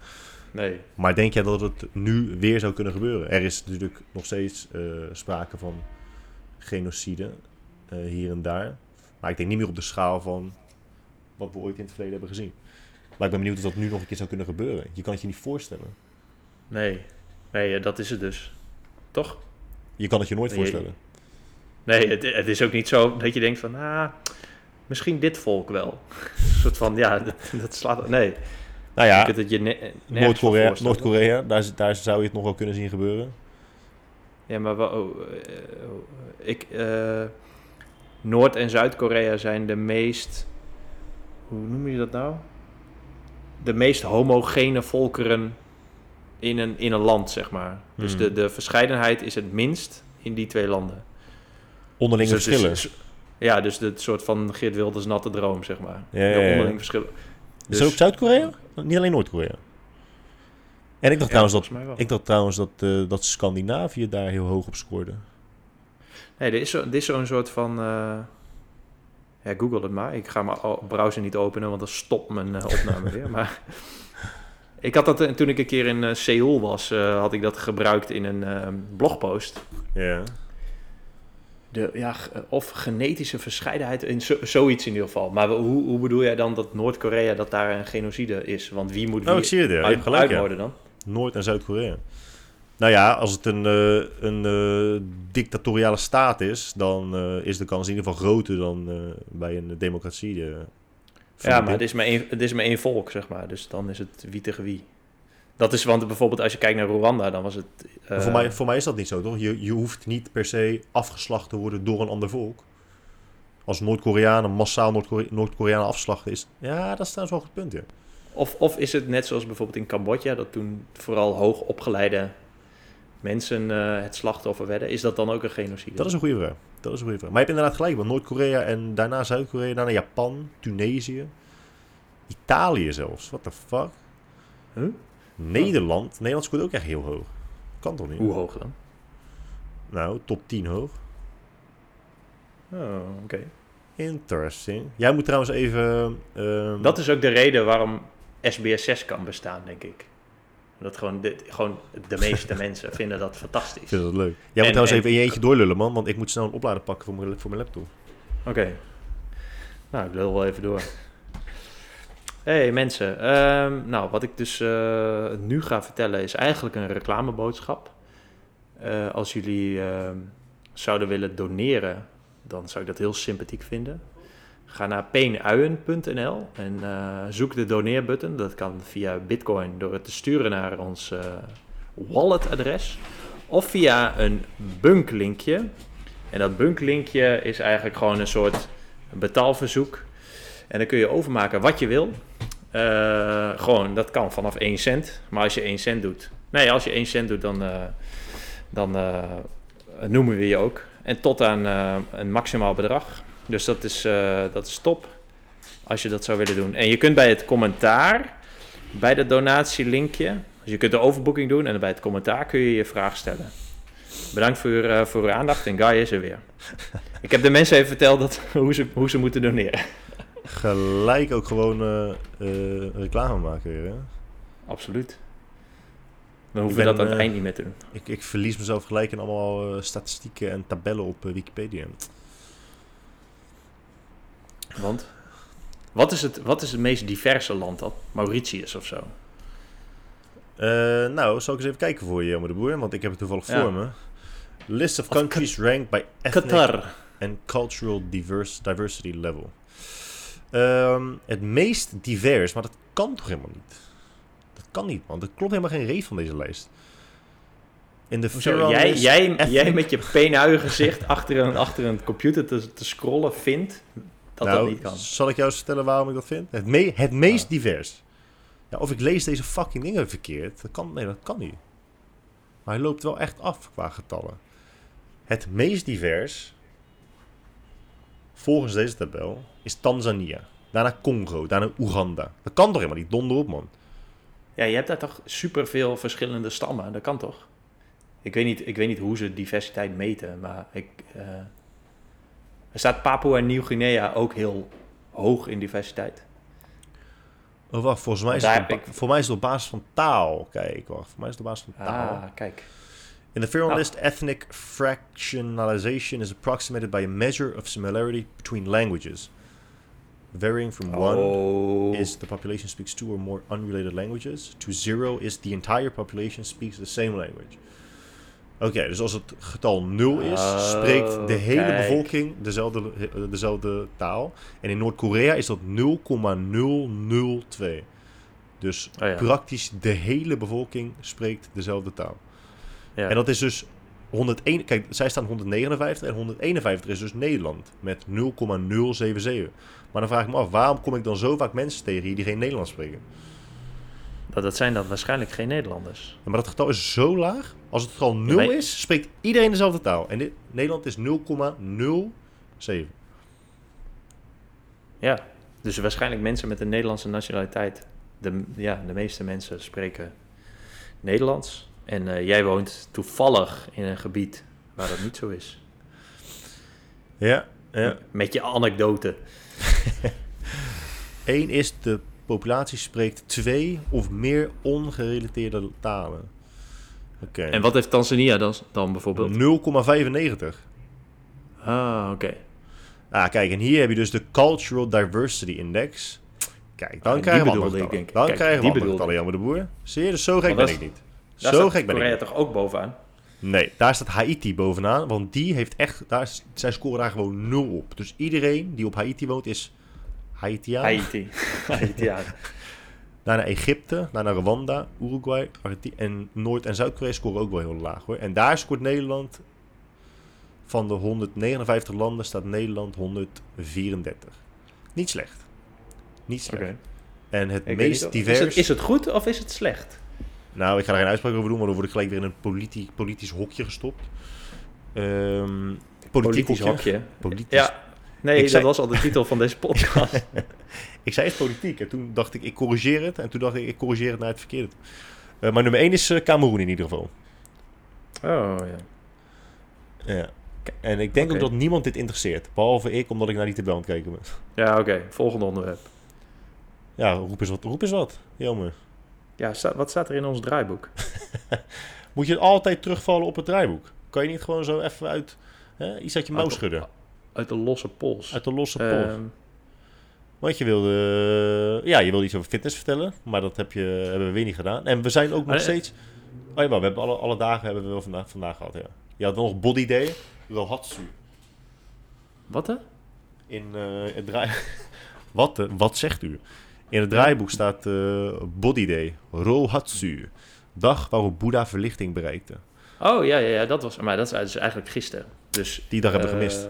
Nee. Maar denk jij dat het nu weer zou kunnen gebeuren? Er is natuurlijk nog steeds eh, sprake van genocide eh, hier en daar. Maar ik denk niet meer op de schaal van wat we ooit in het verleden hebben gezien. Maar ik ben Toch? Je kan het je nooit voorstellen. Nee, het, het is ook niet zo dat je denkt van, ah, misschien dit volk wel. (laughs) Een soort van, ja, (laughs) dat, dat slaat... Nee, Nou ja, ne- Noord-Korea. Noord-Korea daar, daar zou je het nog wel kunnen zien gebeuren. Ja, maar wel, oh, eh, ik, eh, Noord- en Zuid-Korea zijn de meest, hoe noem je dat nou? De meest homogene volkeren in een, in een land, zeg maar. Dus Hmm. de, de verscheidenheid is het minst in die twee landen. Onderlinge Dus verschillen. ja, dus het soort van Geert Wilders natte droom, zeg maar. Ja, ja, de ja. onderlinge verschillen. Is Dus- er ook Zuid-Korea? Niet alleen Noord-Korea. En ik dacht Ja, trouwens dat, ik dacht trouwens dat, eh, dat Scandinavië daar heel hoog op scoorde. Nee, er is, zo, is zo'n soort van... eh, ja, google het maar. Ik ga mijn browser niet openen, want dan stopt mijn eh, opname weer. (laughs) Maar ik had dat eh, toen ik een keer in eh, Seoul was, eh, had ik dat gebruikt in een blogpost. Ja. De, ja, of genetische verscheidenheid, in zo, zoiets in ieder geval. Maar hoe, hoe bedoel jij dan dat Noord-Korea, dat daar een genocide is? Want wie moet wie Oh, ik zie het. Ja. Je hebt uit, gelijk, ja. dan? Noord- en Zuid-Korea. Nou ja, als het een, eh, een eh, dictatoriale staat is, dan eh, is de kans in ieder geval groter dan eh, bij een democratie. Ja, maar het is maar, één, het is maar één volk, zeg maar. Dus dan is het wie tegen wie. Dat is, want bijvoorbeeld als je kijkt naar Rwanda, dan was het... Eh, voor, mij, voor mij is dat niet zo, toch? Je, je hoeft niet per se afgeslacht te worden door een ander volk. Als Noord-Koreanen massaal Noord-Kore- Noord-Koreanen afslachten is... Ja, dat is trouwens wel een goed punt, ja. Of, of is het net zoals bijvoorbeeld in Cambodja, dat toen vooral hoogopgeleide mensen eh, het slachtoffer werden, is dat dan ook een genocide? Dat is een goede vraag. Dat is een goede vraag. Maar je hebt inderdaad gelijk, want Noord-Korea en daarna Zuid-Korea, daarna Japan, Tunesië, Italië zelfs. What the fuck? Huh? Nederland. Nederland scoort ook echt heel hoog. Kan toch niet? Hoe hoog dan? Nou, top 10 hoog. Oh, oké. Interesting. Jij moet trouwens even... ehm, Dat is ook de reden waarom SBS 6 kan bestaan, denk ik. Dat gewoon de, gewoon de meeste (laughs) mensen vinden dat fantastisch. Vind dat leuk. Jij moet trouwens en- even in je eentje doorlullen, man. Want ik moet snel een oplader pakken voor mijn, voor mijn laptop. Oké. Nou, ik lul wel even door. hey, mensen. Ehm, nou, wat ik dus eh, nu ga vertellen is eigenlijk een reclameboodschap. Eh, als jullie ehm, zouden willen doneren, dan zou ik dat heel sympathiek vinden. Ga naar peenuien.nl en eh, zoek de doneerbutton. Dat kan via Bitcoin door het te sturen naar ons eh, walletadres. Of via een bunklinkje. En dat bunklinkje is eigenlijk gewoon een soort betaalverzoek. En dan kun je overmaken wat je wil. Eh, gewoon, dat kan vanaf 1 cent. Maar als je 1 cent doet... Nee, als je 1 cent doet, dan, dan noemen we je ook. En tot aan een maximaal bedrag. Dus dat is, eh, dat is top. Als je dat zou willen doen. En je kunt bij het commentaar, bij de donatielinkje... Dus je kunt de overboeking doen en bij het commentaar kun je je vraag stellen. Bedankt voor, eh, voor uw aandacht en Guy is er weer. (laughs) Ik heb de mensen even verteld dat, (laughs) hoe, ze, hoe ze moeten doneren. Gelijk ook gewoon eh, reclame maken weer, hè? Absoluut. Dan hoeven we dat aan het eind niet meer te doen. Ik, ik verlies mezelf gelijk in allemaal statistieken en tabellen op Wikipedia. Want? Wat is, het, wat is het meest diverse land dan? Mauritius of zo? Eh, nou, zal ik eens even kijken voor je, Jelmer de Boer, want ik heb het toevallig Ja. voor me. List of Of countries ranked by ethnic Qatar. and cultural diverse, diversity level. Ehm, het meest divers, maar dat kan toch helemaal niet? Dat kan niet, man. Dat klopt helemaal geen reet van deze lijst. In de Hoezo? Jij, jij, ethnic- jij met je peenuigen gezicht achter een, achter een computer te, te scrollen vindt dat nou, dat niet kan. Zal ik jou eens vertellen waarom ik dat vind? Het, me- het meest divers. Ja, of ik lees deze fucking dingen verkeerd. Dat kan, nee, dat kan niet. Maar hij loopt wel echt af qua getallen. Het meest divers, volgens deze tabel, is Tanzania. Daarna Congo, daarna Oeganda. Dat kan toch helemaal niet? Donder op, man. Ja, je hebt daar toch superveel verschillende stammen. Dat kan toch? Ik weet niet, ik weet niet hoe ze diversiteit meten, maar ik, eh, staat Papua en Nieuw-Guinea ook heel hoog in diversiteit. Oh, wacht, volgens mij, is het op, heb ba- ik- voor mij is het op basis van taal. Kijk, wacht. Voor mij is het op basis van taal. Ah, kijk. In the Furlong Ah. list, ethnic fractionalization is approximated by a measure of similarity between languages. Varying from one Oh, is the population speaks two or more unrelated languages, to zero is the entire population speaks the same language. Oké, dus als het getal 0 is, Oh, spreekt de hele kijk. bevolking dezelfde, dezelfde taal. En in Noord-Korea is dat 0,002. Dus Oh ja. praktisch de hele bevolking spreekt dezelfde taal. ja. En dat is dus 101. Kijk, zij staan 159 en 151 is dus Nederland met 0,077. Maar dan vraag ik me af, waarom kom ik dan zo vaak mensen tegen hier die geen Nederlands spreken? Dat, dat zijn dan waarschijnlijk geen Nederlanders. Ja, maar dat getal is zo laag. Als het getal 0 maar- is, spreekt iedereen dezelfde taal. En dit, Nederland is 0,07. Ja, dus waarschijnlijk mensen met een Nederlandse nationaliteit. De, ja, de meeste mensen spreken Nederlands. En eh, jij woont toevallig in een gebied waar dat niet zo is. Ja, ja. Met je anekdote. (laughs) Eén is de populatie spreekt twee of meer ongerelateerde talen. Oké. En wat heeft Tanzania dan, dan bijvoorbeeld? 0,95. Ah, oké. Ah, kijk, en hier heb je dus de Cultural Diversity Index. Kijk, dan Ah, krijgen we andere ik, denk ik. Dan Kijk, krijgen we andere getallen, Jammer de Boer. Zie je, dus zo gek ben ik niet. Daar zo gek ben ik Korea toch ook bovenaan? Nee, daar staat Haiti bovenaan, want die heeft echt, daar, is- zij scoren daar gewoon nul op. Dus iedereen die op Haiti woont is Haitiaan. Haiti. (laughs) Haitiaan. Daarna Egypte, daarna Rwanda, Uruguay, Argentinië en Noord- en Zuid-Korea scoren ook wel heel laag hoor. En daar scoort Nederland, van de 159 landen staat Nederland 134. Niet slecht. Niet slecht. En het Ik meest divers... Is het, is het goed of is het slecht? Nou, ik ga er geen uitspraak over doen, want dan word ik gelijk weer in een politi politisch hokje gestopt. Ehm politiek Politisch hokje. Politisch. Ja, nee, Ik dat zei- was al de titel van deze podcast. (laughs) Ik zei het politiek en toen dacht ik, ik corrigeer het. En toen dacht ik, ik corrigeer het naar het verkeerde. Eh, maar nummer 1 is eh Cameroen in ieder geval. oh ja. Ja. En ik denk ook dat niemand dit interesseert. Behalve ik, omdat ik naar die tabel aan het kijken ben. Ja, oké. Volgende onderwerp. Ja, roep eens wat. Roep eens wat. Jammer. Ja, wat staat er in ons draaiboek? (laughs) Moet je altijd terugvallen op het draaiboek? Kan je niet gewoon zo even uit hè, iets uit je mouw schudden? Uit de losse pols. Uit de losse pols. Ehm, Want je wilde, eh, ja, je wilde iets over fitness vertellen, maar dat heb je, hebben we weer niet gedaan. En we zijn ook nog Maar, eh, steeds... Oh ja, maar we hebben alle, alle dagen hebben we wel vandaag, vandaag gehad, ja. Je had wel nog body day, Rohatsu. wat hè? In eh, het draai... (laughs) wat, wat zegt u? In het draaiboek staat eh, body day, Rohatsu. Dag waarop Boeddha verlichting bereikte. Oh ja, ja, ja, dat was. Maar dat is dus eigenlijk gisteren. Dus, Die dag hebben we gemist.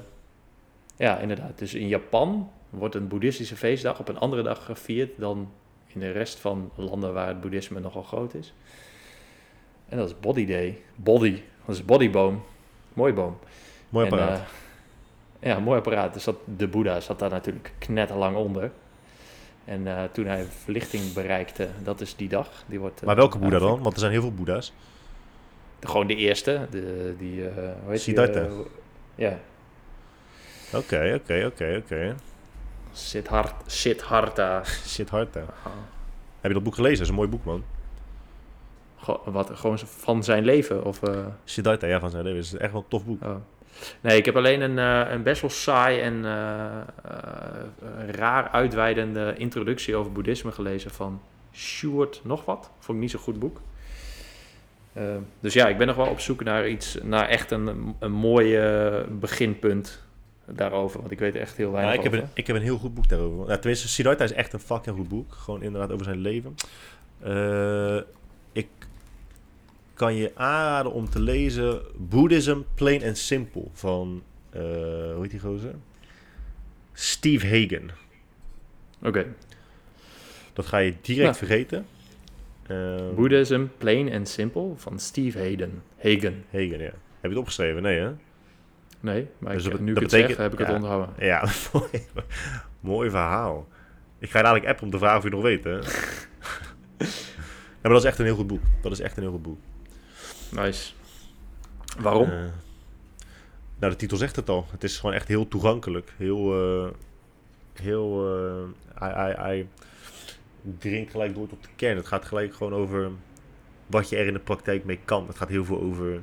Ja, inderdaad. Dus in Japan wordt een boeddhistische feestdag op een andere dag gevierd dan in de rest van landen waar het boeddhisme nogal groot is. En dat is Body Day. Body. Dat is bodyboom. Mooi boom. Mooi En, apparaat. eh, ja, mooi apparaat. Dus dat, de Boeddha zat daar natuurlijk knetterlang onder. En eh, toen hij verlichting bereikte, dat is die dag. Die wordt, eh, maar welke Boeddha dan? Want er zijn heel veel Boeddha's. Gewoon de eerste. De, die, hoe heet Siddhartha. Die, ja, Oké, oké, oké, oké. Siddhartha. Siddhartha. Siddhartha. Heb je dat boek gelezen? Dat is een mooi boek, man. Go- wat, gewoon van zijn leven? Of, eh, Siddhartha, ja, van zijn leven. Het is echt wel een tof boek. oh. Nee, ik heb alleen een, eh, een best wel saai en eh, raar uitweidende introductie over boeddhisme gelezen van Stuart nog wat. Vond ik niet zo'n goed boek. Dus ja, ik ben nog wel op zoek naar iets, naar echt een, een mooi beginpunt daarover. Want ik weet echt heel Ja, weinig ik, heb een, ik heb een heel goed boek daarover. Ja, tenminste, Siddhartha is echt een fucking goed boek. Gewoon inderdaad over zijn leven. Eh, ik kan je aanraden om te lezen Buddhism Plain and Simple van, eh, hoe heet die gozer? Steve Hagen. Oké. Dat ga je direct Ja. vergeten. Eh, Buddhism, Plain and Simple van Steve Hayden. Hagen. Hagen, ja. Heb je het opgeschreven? Nee, hè? Nee, maar Dus ik, dat- nu dat ik het betekent- zeg, heb ik ja. het onthouden. Ja, (laughs) mooi, mooi verhaal. Ik ga dadelijk appen om te vragen of je nog weet, hè? (laughs) ja, maar dat is echt een heel goed boek. Dat is echt een heel goed boek. Nice. Waarom? Eh, nou, de titel zegt het al. Het is gewoon echt heel toegankelijk. Heel, eh, heel, hij, hij dringt gelijk door tot de kern. Het gaat gelijk gewoon over wat je er in de praktijk mee kan. Het gaat heel veel over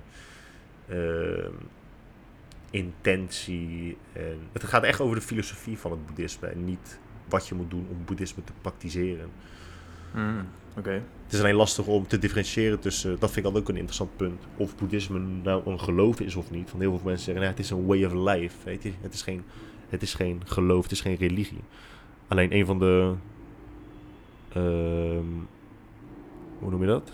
intentie. En het gaat echt over de filosofie van het boeddhisme. En niet wat je moet doen om boeddhisme te praktiseren. Mm, Oké. Het is alleen lastig om te differentiëren tussen, dat vind ik altijd ook een interessant punt, of boeddhisme nou een geloof is of niet. Want heel veel mensen zeggen, nou, het is een way of life. Weet je? Het, is geen, het is geen geloof, het is geen religie. Alleen een van de, ehm, hoe noem je dat?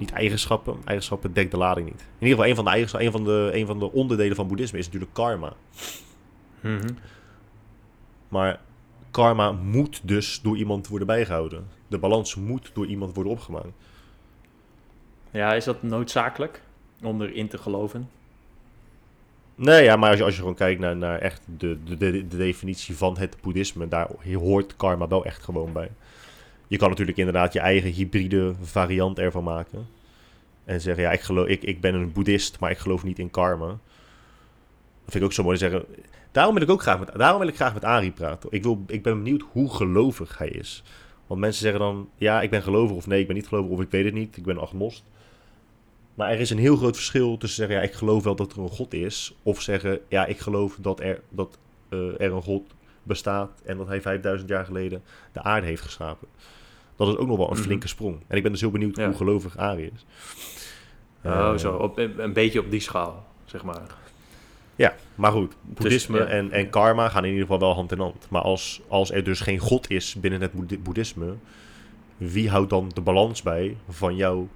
Niet eigenschappen, eigenschappen dekt de lading niet. In ieder geval, een van de, eigenschappen, een van de, een van de onderdelen van boeddhisme is natuurlijk karma. Mhm. Maar karma moet dus door iemand worden bijgehouden. De balans moet door iemand worden opgemaakt. Ja, is dat noodzakelijk om erin te geloven? Nee, ja, maar als je, als je gewoon kijkt naar, naar echt de, de, de, de definitie van het boeddhisme, daar hoort karma wel echt gewoon bij. Je kan natuurlijk inderdaad je eigen hybride variant ervan maken. En zeggen, ja, ik, geloof, ik, ik ben een boeddhist, maar ik geloof niet in karma. Dat vind ik ook zo mooi te zeggen. Daarom wil ik ook graag met, daarom wil ik graag met Arie praten. Ik, wil, ik ben benieuwd hoe gelovig hij is. Want mensen zeggen dan, ja, ik ben gelovig of nee, ik ben niet gelovig of ik weet het niet, ik ben agnost. Maar er is een heel groot verschil tussen zeggen, ja, ik geloof wel dat er een God is, of zeggen, ja, ik geloof dat er, dat, eh, er een God bestaat en dat hij 5000 jaar geleden de aarde heeft geschapen. Dat is ook nog wel een Mhm. flinke sprong. En ik ben dus heel benieuwd Ja. hoe gelovig Arie is. oh, Eh, zo. Op, een beetje op die schaal, zeg maar. Ja, maar goed, boeddhisme ja. en, en karma gaan in ieder geval wel hand in hand. Maar als, als er dus geen God is binnen het boeddhi- boeddhisme, wie houdt dan de balans bij van jouw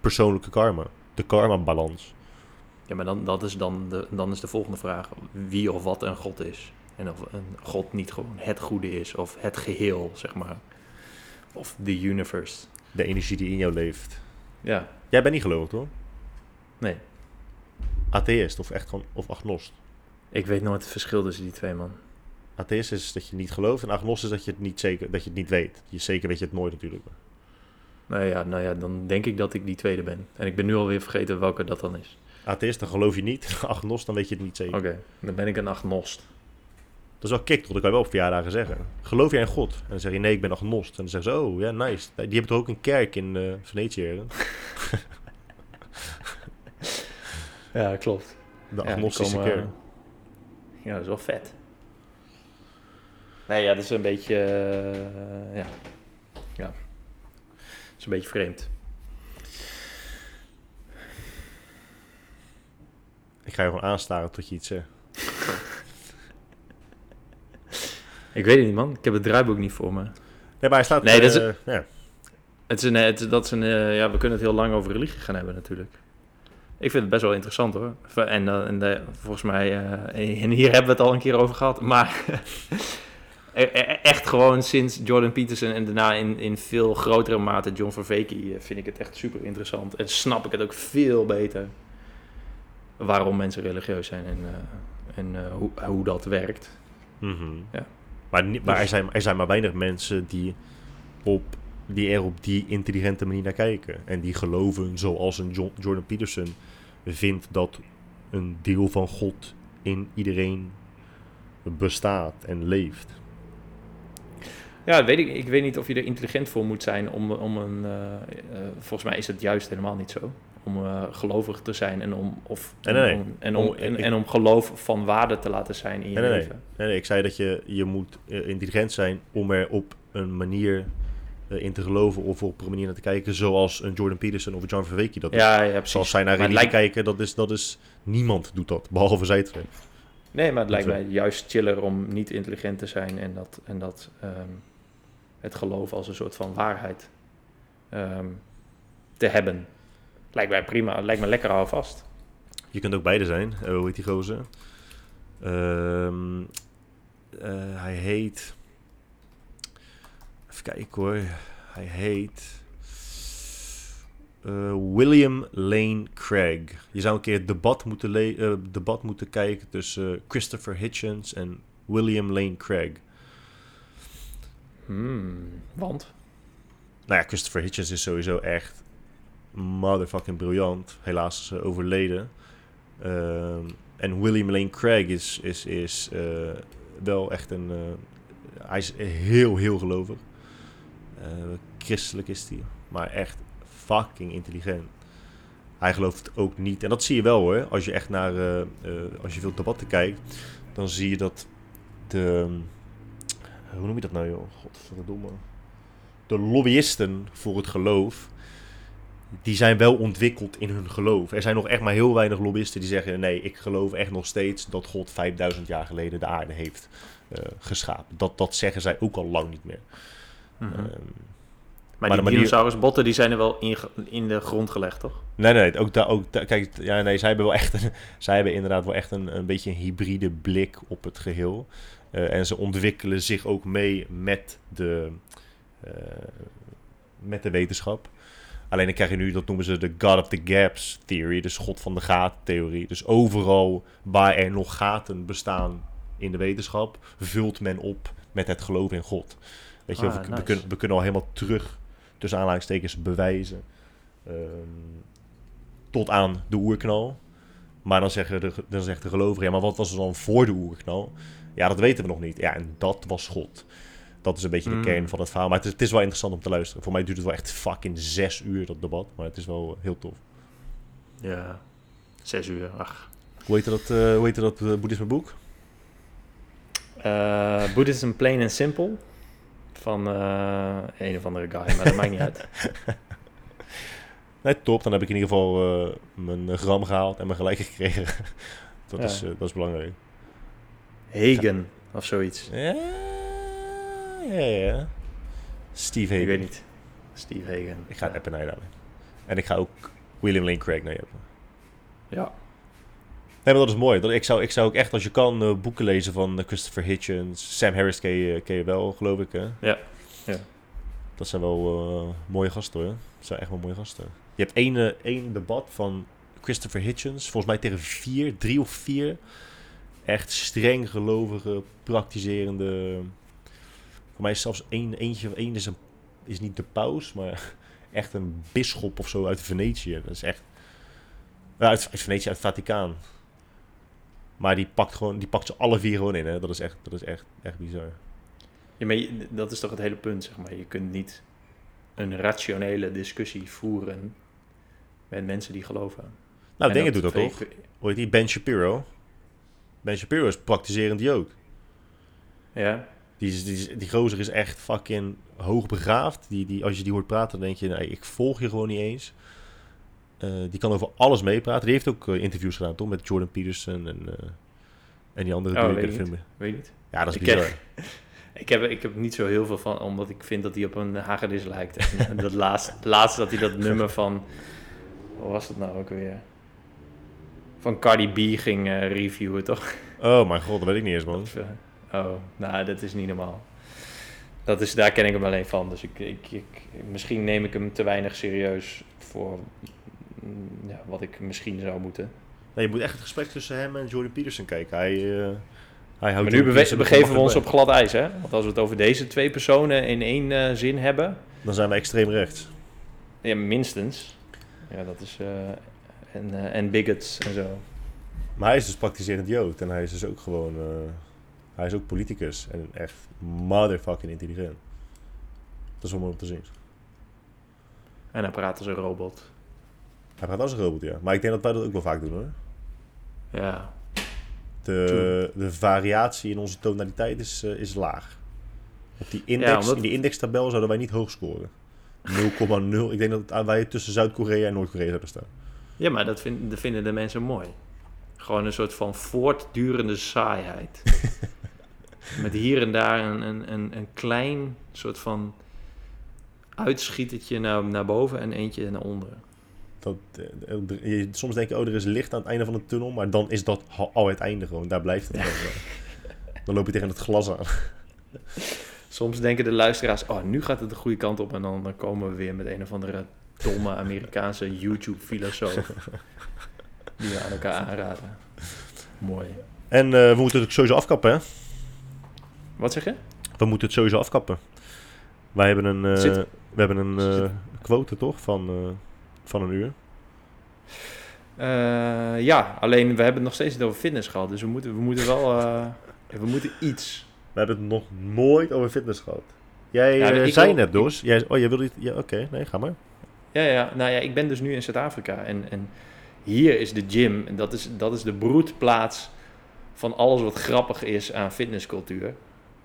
persoonlijke karma? De karma-balans. Ja, maar dan, dat is dan, de, dan is de volgende vraag wie of wat een god is. En of een god niet gewoon het goede is, of het geheel, zeg maar. Of the universe. De energie die in jou leeft. Ja, Jij bent niet gelovig, toch? nee. Atheïst of echt gewoon, of agnost? Ik weet nooit het verschil tussen die twee, man. Atheïst is dat je niet gelooft en agnost is dat je het niet zeker, dat je het niet weet. Je, zeker weet je het nooit natuurlijk. Nou ja, nou ja, dan denk ik dat ik die tweede ben. En ik ben nu alweer vergeten welke dat dan is. Atheïst, dan geloof je niet. (laughs) Agnost, dan weet je het niet zeker. Oké, dan ben ik een agnost. Dat is wel kick? Dat kan je wel op verjaardagen zeggen. Geloof jij in God? En dan zeg je nee, ik ben agnost. En dan zeggen ze, oh ja, nice. Die hebben toch ook een kerk in eh Venetië? (laughs) Ja, klopt. De agnostische komen, kerk. Ja, dat is wel vet. Nee, ja, dat is een beetje... eh, ja. Ja. Dat is een beetje vreemd. Ik ga je gewoon aanstaren tot je iets zegt. (laughs) Ik weet het niet, man. Ik heb het draaiboek niet voor me. Nee, maar hij staat... Nee, dat is- eh, ja. Het is een, het, dat is een, eh, ja, we kunnen het heel lang over religie gaan hebben natuurlijk. Ik vind het best wel interessant hoor. En, eh, en de- volgens mij, eh, en hier hebben we het al een keer over gehad. Maar (laughs) e- e- echt gewoon sinds Jordan Peterson en daarna in, in veel grotere mate John Verveke vind ik het echt super interessant. En snap ik het ook veel beter waarom mensen religieus zijn en, eh, en eh, hoe, hoe dat werkt. Mhm. Ja. Maar, niet- maar Dus- er, zijn, er zijn maar weinig mensen die, op, die er op die intelligente manier naar kijken. En die geloven, zoals een John, Jordan Peterson vindt dat een deel van God in iedereen bestaat en leeft. Ja, weet ik, ik weet niet of je er intelligent voor moet zijn om, om een. eh, eh, volgens mij is het juist helemaal niet zo. Om eh, gelovig te zijn en om, of, Nee, nee, nee. om- en, om, Om- en, ik- en om geloof van waarde te laten zijn in je leven. Nee, ik zei dat je, je moet eh, intelligent zijn om er op een manier eh, in te geloven of op een manier naar te kijken zoals een Jordan Peterson of een John Verweke dat is. Ja, ja, precies. Zoals zij naar religie lijkt- kijken, dat is, dat is... Niemand doet dat, behalve zij twee. Nee, maar het lijkt mij juist chiller om niet intelligent te zijn en dat, en dat ehm, het geloof als een soort van waarheid ehm, te hebben. Lijkt mij prima, lijkt me lekker hou vast. Je kunt ook beide zijn. Eh, hoe heet die gozer? Ehm, eh, hij heet... Even kijken hoor. Hij heet... eh, William Lane Craig. Je zou een keer het debat moeten, le- debat moeten kijken tussen Christopher Hitchens en William Lane Craig. Hmm, want? Nou ja, Christopher Hitchens is sowieso echt motherfucking briljant. Helaas is overleden. Ehm, en William Lane Craig is, is, is eh, wel echt een... eh, hij is heel, heel gelovig. Eh, christelijk is hij. Maar echt fucking intelligent. Hij gelooft ook niet. En dat zie je wel hoor. Als je echt naar... als je veel debatten kijkt... Dan zie je dat de... Hoe noem je dat nou joh? Godverdomme de lobbyisten voor het geloof, die zijn wel ontwikkeld in hun geloof. Er zijn nog echt maar heel weinig lobbyisten die zeggen: nee, ik geloof echt nog steeds dat God 5000 jaar geleden de aarde heeft eh, geschapen. Dat, dat zeggen zij ook al lang niet meer. Mhm. Ehm, Maar, Maar die manier- dinosaurusbotten die zijn er wel in, in de grond gelegd, toch? nee, nee, ook daar, ook kijk, ja, nee, zij hebben wel echt, een, (laughs) zij hebben inderdaad wel echt een, een beetje een hybride blik op het geheel. Eh, en ze ontwikkelen zich ook mee met de, eh, met de wetenschap. Alleen dan krijg je nu, dat noemen ze de God of the Gaps theory, dus God van de gaten theorie. Dus overal waar er nog gaten bestaan in de wetenschap, vult men op met het geloof in God. Weet je, Ah, we, kunnen, we kunnen al helemaal terug, tussen aanhalingstekens, bewijzen. ehm, tot aan de oerknal. Maar dan, zeggen de, dan zegt de gelovige, ja, maar wat was er dan voor de oerknal? Ja, dat weten we nog niet. Ja, en dat was God. Dat is een beetje de Mm. kern van het verhaal. Maar het is, het is wel interessant om te luisteren. Voor mij duurt het wel echt fucking zes uur, dat debat. Maar het is wel heel tof. Ja, zes uur, ach. Hoe heet dat, eh hoe heet dat eh, boeddhisme boek? Eh Buddhism Plain and Simple. Van een of andere guy, maar dat maakt niet uit. (laughs) Nee, top. Dan heb ik in ieder geval mijn gram gehaald en mijn gelijk gekregen. (laughs) dat, Ja. is, dat is belangrijk. Hagen of zoiets. Ja, ja, ja. Steve Hagen. Ik weet niet. Steve Hagen. Ik ga het appen naar je dadelijk. En ik ga ook William Lane Craig naar je appen. Ja. Nee, maar dat is mooi. Dat, ik, zou, ik zou ook echt, als je kan, eh, boeken lezen van eh, Christopher Hitchens. Sam Harris ken je, ken je wel, geloof ik, hè? Ja, ja. Dat zijn wel eh, mooie gasten hoor. Dat zijn echt wel mooie gasten. Je hebt één, eh, één debat van Christopher Hitchens. Volgens mij tegen vier, drie of vier. Echt streng gelovige, praktiserende. Voor mij is zelfs één, eentje, één is, een, is niet de paus, maar (laughs) echt een bisschop of zo uit Venetië. Dat is echt. Ja, uit, uit Venetië, uit het Vaticaan. Maar die pakt, gewoon, die pakt ze alle vier gewoon in. Hè? Dat is echt, dat is echt, echt bizar. Ja, maar je- dat is toch het hele punt, zeg maar. Je kunt niet een rationele discussie voeren met mensen die geloven. Nou, En Dingen doet dat twee- toch? Hoe heet die? Ben Shapiro. Ben Shapiro is praktiserend jood. Ja, Die, is, die, is- die gozer is echt fucking hoogbegaafd. Die, die, als je die hoort praten, dan denk je, nee, ik volg je gewoon niet eens. Eh, die kan over alles meepraten. Die heeft ook eh, interviews gedaan, toch? Met Jordan Peterson en, eh, en die andere Oh, weet in de ik film. weet niet. Ja, dat is Ik bizar. (laughs) Ik heb, ik heb niet zo heel veel van, omdat ik vind dat hij op een hagedis lijkt. En (laughs) dat laatste, laatste dat hij dat nummer van, wat was dat nou ook weer? Van Cardi B ging reviewen, toch? Oh mijn god, dat weet ik niet eens, man. Oh, nou, dat is niet normaal. Dat is, daar ken ik hem alleen van. Dus ik, ik, ik, misschien neem ik hem te weinig serieus voor mm, ja, wat ik misschien zou moeten. Nee, je moet echt het gesprek tussen hem en Jordan Peterson kijken. Hij, eh hij houdt Maar nu begeven we ons op glad ijs, hè? Want als we het over deze twee personen in één eh, zin hebben. Dan zijn we extreem rechts. ja, minstens. Ja, dat is... eh, en, en bigots en zo. Maar hij is dus praktiserend jood. En hij is dus ook gewoon... hij is ook politicus. En echt motherfucking intelligent. Dat is wel mooi om te zien. En hij praat als een robot. Hij praat als een robot, ja. Maar ik denk dat wij dat ook wel vaak doen, hoor. Ja. De, de variatie in onze tonaliteit is, eh, is laag. Op die index, Ja, omdat- in die indextabel zouden wij niet hoog scoren. 0,0. Ik denk dat wij tussen Zuid-Korea en Noord-Korea zouden staan. Ja, maar dat, vind, dat vinden de mensen mooi. Gewoon een soort van voortdurende saaiheid. (laughs) Met hier en daar een, een, een, een klein soort van uitschietertje naar, naar boven en eentje naar onderen. Dat, eh, je, soms denk je, oh, er is licht aan het einde van de tunnel. Maar dan is dat al het einde gewoon. Daar blijft het. (laughs) Dan loop je tegen het glas aan. (laughs) Soms denken de luisteraars, oh, nu gaat het de goede kant op. En dan, dan komen we weer met een of andere domme Amerikaanse YouTube-filosoof. Die we aan elkaar aanraden. Mooi. En eh, we moeten het ook sowieso afkappen, hè? Wat zeg je? We moeten het sowieso afkappen. Wij hebben een, eh, Zit- we hebben een eh, quote, toch? Van, eh, van een uur. Eh, ja, alleen we hebben het nog steeds niet over fitness gehad. Dus we moeten, we moeten wel... eh, we moeten iets. We hebben het nog nooit over fitness gehad. Jij Ja, ik zei wil- net, Dos. Jij, oh, jij wilde iets... Ja, oké. Nee, ga maar. Ja, ja, nou ja, ik ben dus nu in Zuid-Afrika. En, en hier is de gym. En dat is, dat is de broedplaats van alles wat grappig is aan fitnesscultuur.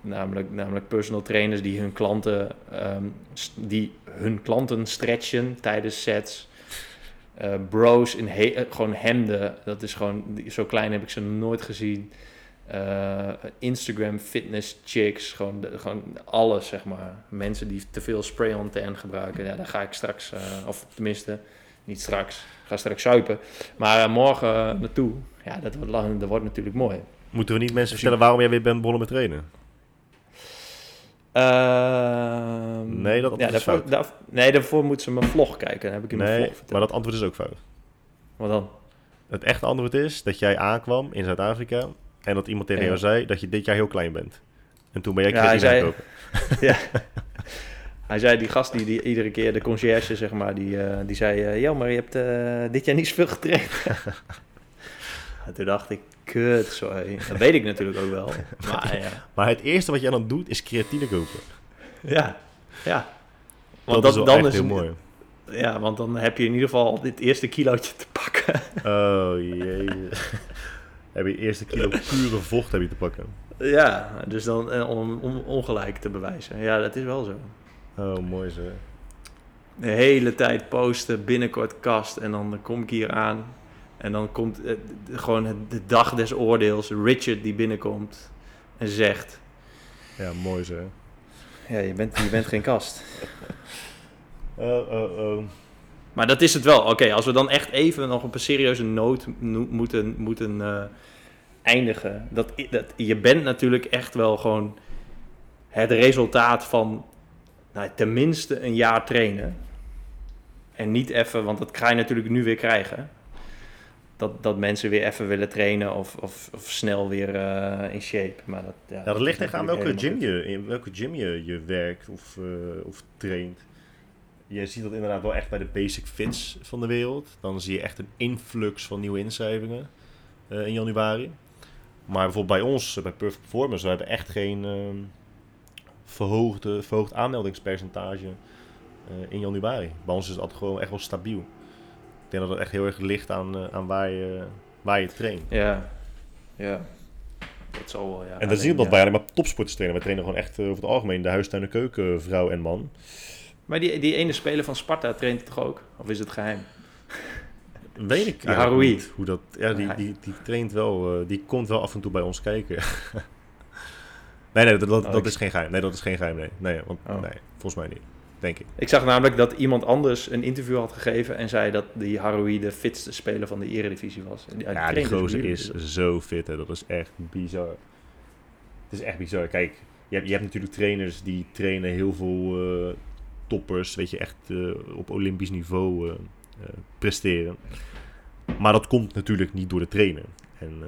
Namelijk, namelijk personal trainers die hun klanten, ehm, die hun klanten stretchen tijdens sets. Eh, bros in eh, gewoon hemden. Dat is gewoon, zo klein heb ik ze nooit gezien. Eh, Instagram fitness chicks. Gewoon, gewoon alles, zeg maar. Mensen die te veel spray on tan gebruiken. Ja, daar ga ik straks, of tenminste, niet straks. Ik ga straks zuipen. Maar eh, morgen eh, naartoe. Ja, dat wordt, lang- dat wordt natuurlijk mooi. Moeten we niet mensen vertellen waarom jij weer bent begonnen met trainen? Ehm, Nee, dat antwoord is daarvoor, fout. daar- nee, daarvoor moeten ze mijn vlog kijken. Heb ik in mijn Nee, vlog maar dat antwoord is ook fout. Wat dan? Het echte antwoord is dat jij aankwam in Zuid-Afrika... en dat iemand tegen Ja. jou zei dat je dit jaar heel klein bent. En toen ben jij Ja, creatine gaan zei- (laughs) ja. (laughs) Hij zei, die gast die, die iedere keer, de conciërge zeg maar, die, eh, die zei... ja, maar je hebt eh, dit jaar niet zoveel getraind. (laughs) En toen dacht ik, kut, sorry. Dat weet ik natuurlijk ook wel. (laughs) Maar ja, Maar het eerste wat jij dan doet is creatine kopen. ja. ja. Dat, Want is wel dan echt is heel mooi. Ja, want dan heb je in ieder geval dit eerste kilootje te pakken. Oh, (laughs) jee. heb je eerste kilo pure vocht heb je te pakken. Ja, dus dan om, om ongelijk te bewijzen. Ja, dat is wel zo. Oh, mooi zo. De hele tijd posten, binnenkort kast. En dan kom ik hier aan. En dan komt eh, gewoon het- de dag des oordeels. Richard die binnenkomt en zegt... Ja, mooi zo. Ja, je bent, je bent geen kast. (laughs) Oh, oh, oh. Maar dat is het wel. Oké, als we dan echt even nog op een serieuze noot no- moeten, moeten eh, eindigen. Dat, dat, je bent natuurlijk echt wel gewoon het resultaat van nou, tenminste een jaar trainen. En niet even, want dat ga je natuurlijk nu weer krijgen. Dat, dat mensen weer even willen trainen of, of, of snel weer uh, in shape. Maar dat, ja, Ja, dat ligt echt aan welke gym, je, in welke gym je, je werkt of, eh, of traint. Je ziet dat inderdaad wel echt bij de basic fits van de wereld. Dan zie je echt een influx van nieuwe inschrijvingen eh, in januari. Maar bijvoorbeeld bij ons, eh, bij Perfect Performance, we hebben echt geen ehm, verhoogde, verhoogd aanmeldingspercentage eh, in januari. Bij ons is het altijd gewoon echt wel stabiel. Ik denk dat het echt heel erg ligt aan, eh, aan waar, je, waar je traint. Ja, ja. Dat zal wel, ja. En dat zie je dat ja. wij alleen maar topsporters trainen. Wij trainen gewoon echt eh, over het algemeen de huistuin en keuken, vrouw en man. Maar die, die ene speler van Sparta traint toch ook? Of is het geheim? Weet ik (laughs) niet hoe dat... Ja, die, die, die traint wel... die komt wel af en toe bij ons kijken. (laughs) nee, nee, dat, dat, Oh, dat ik- is geen geheim. Nee, dat is geen geheim, nee. Nee, want, Oh. nee volgens mij niet. Denk ik. Ik zag namelijk dat iemand anders een interview had gegeven en zei dat die Haroui de fitste speler van de Eredivisie was. Ja, die gozer is zo fit, hè. Dat is echt bizar. Het is echt bizar. Kijk, je hebt, je hebt natuurlijk trainers die trainen heel veel eh, toppers, weet je, echt eh, op olympisch niveau eh, presteren. Maar dat komt natuurlijk niet door de trainer. En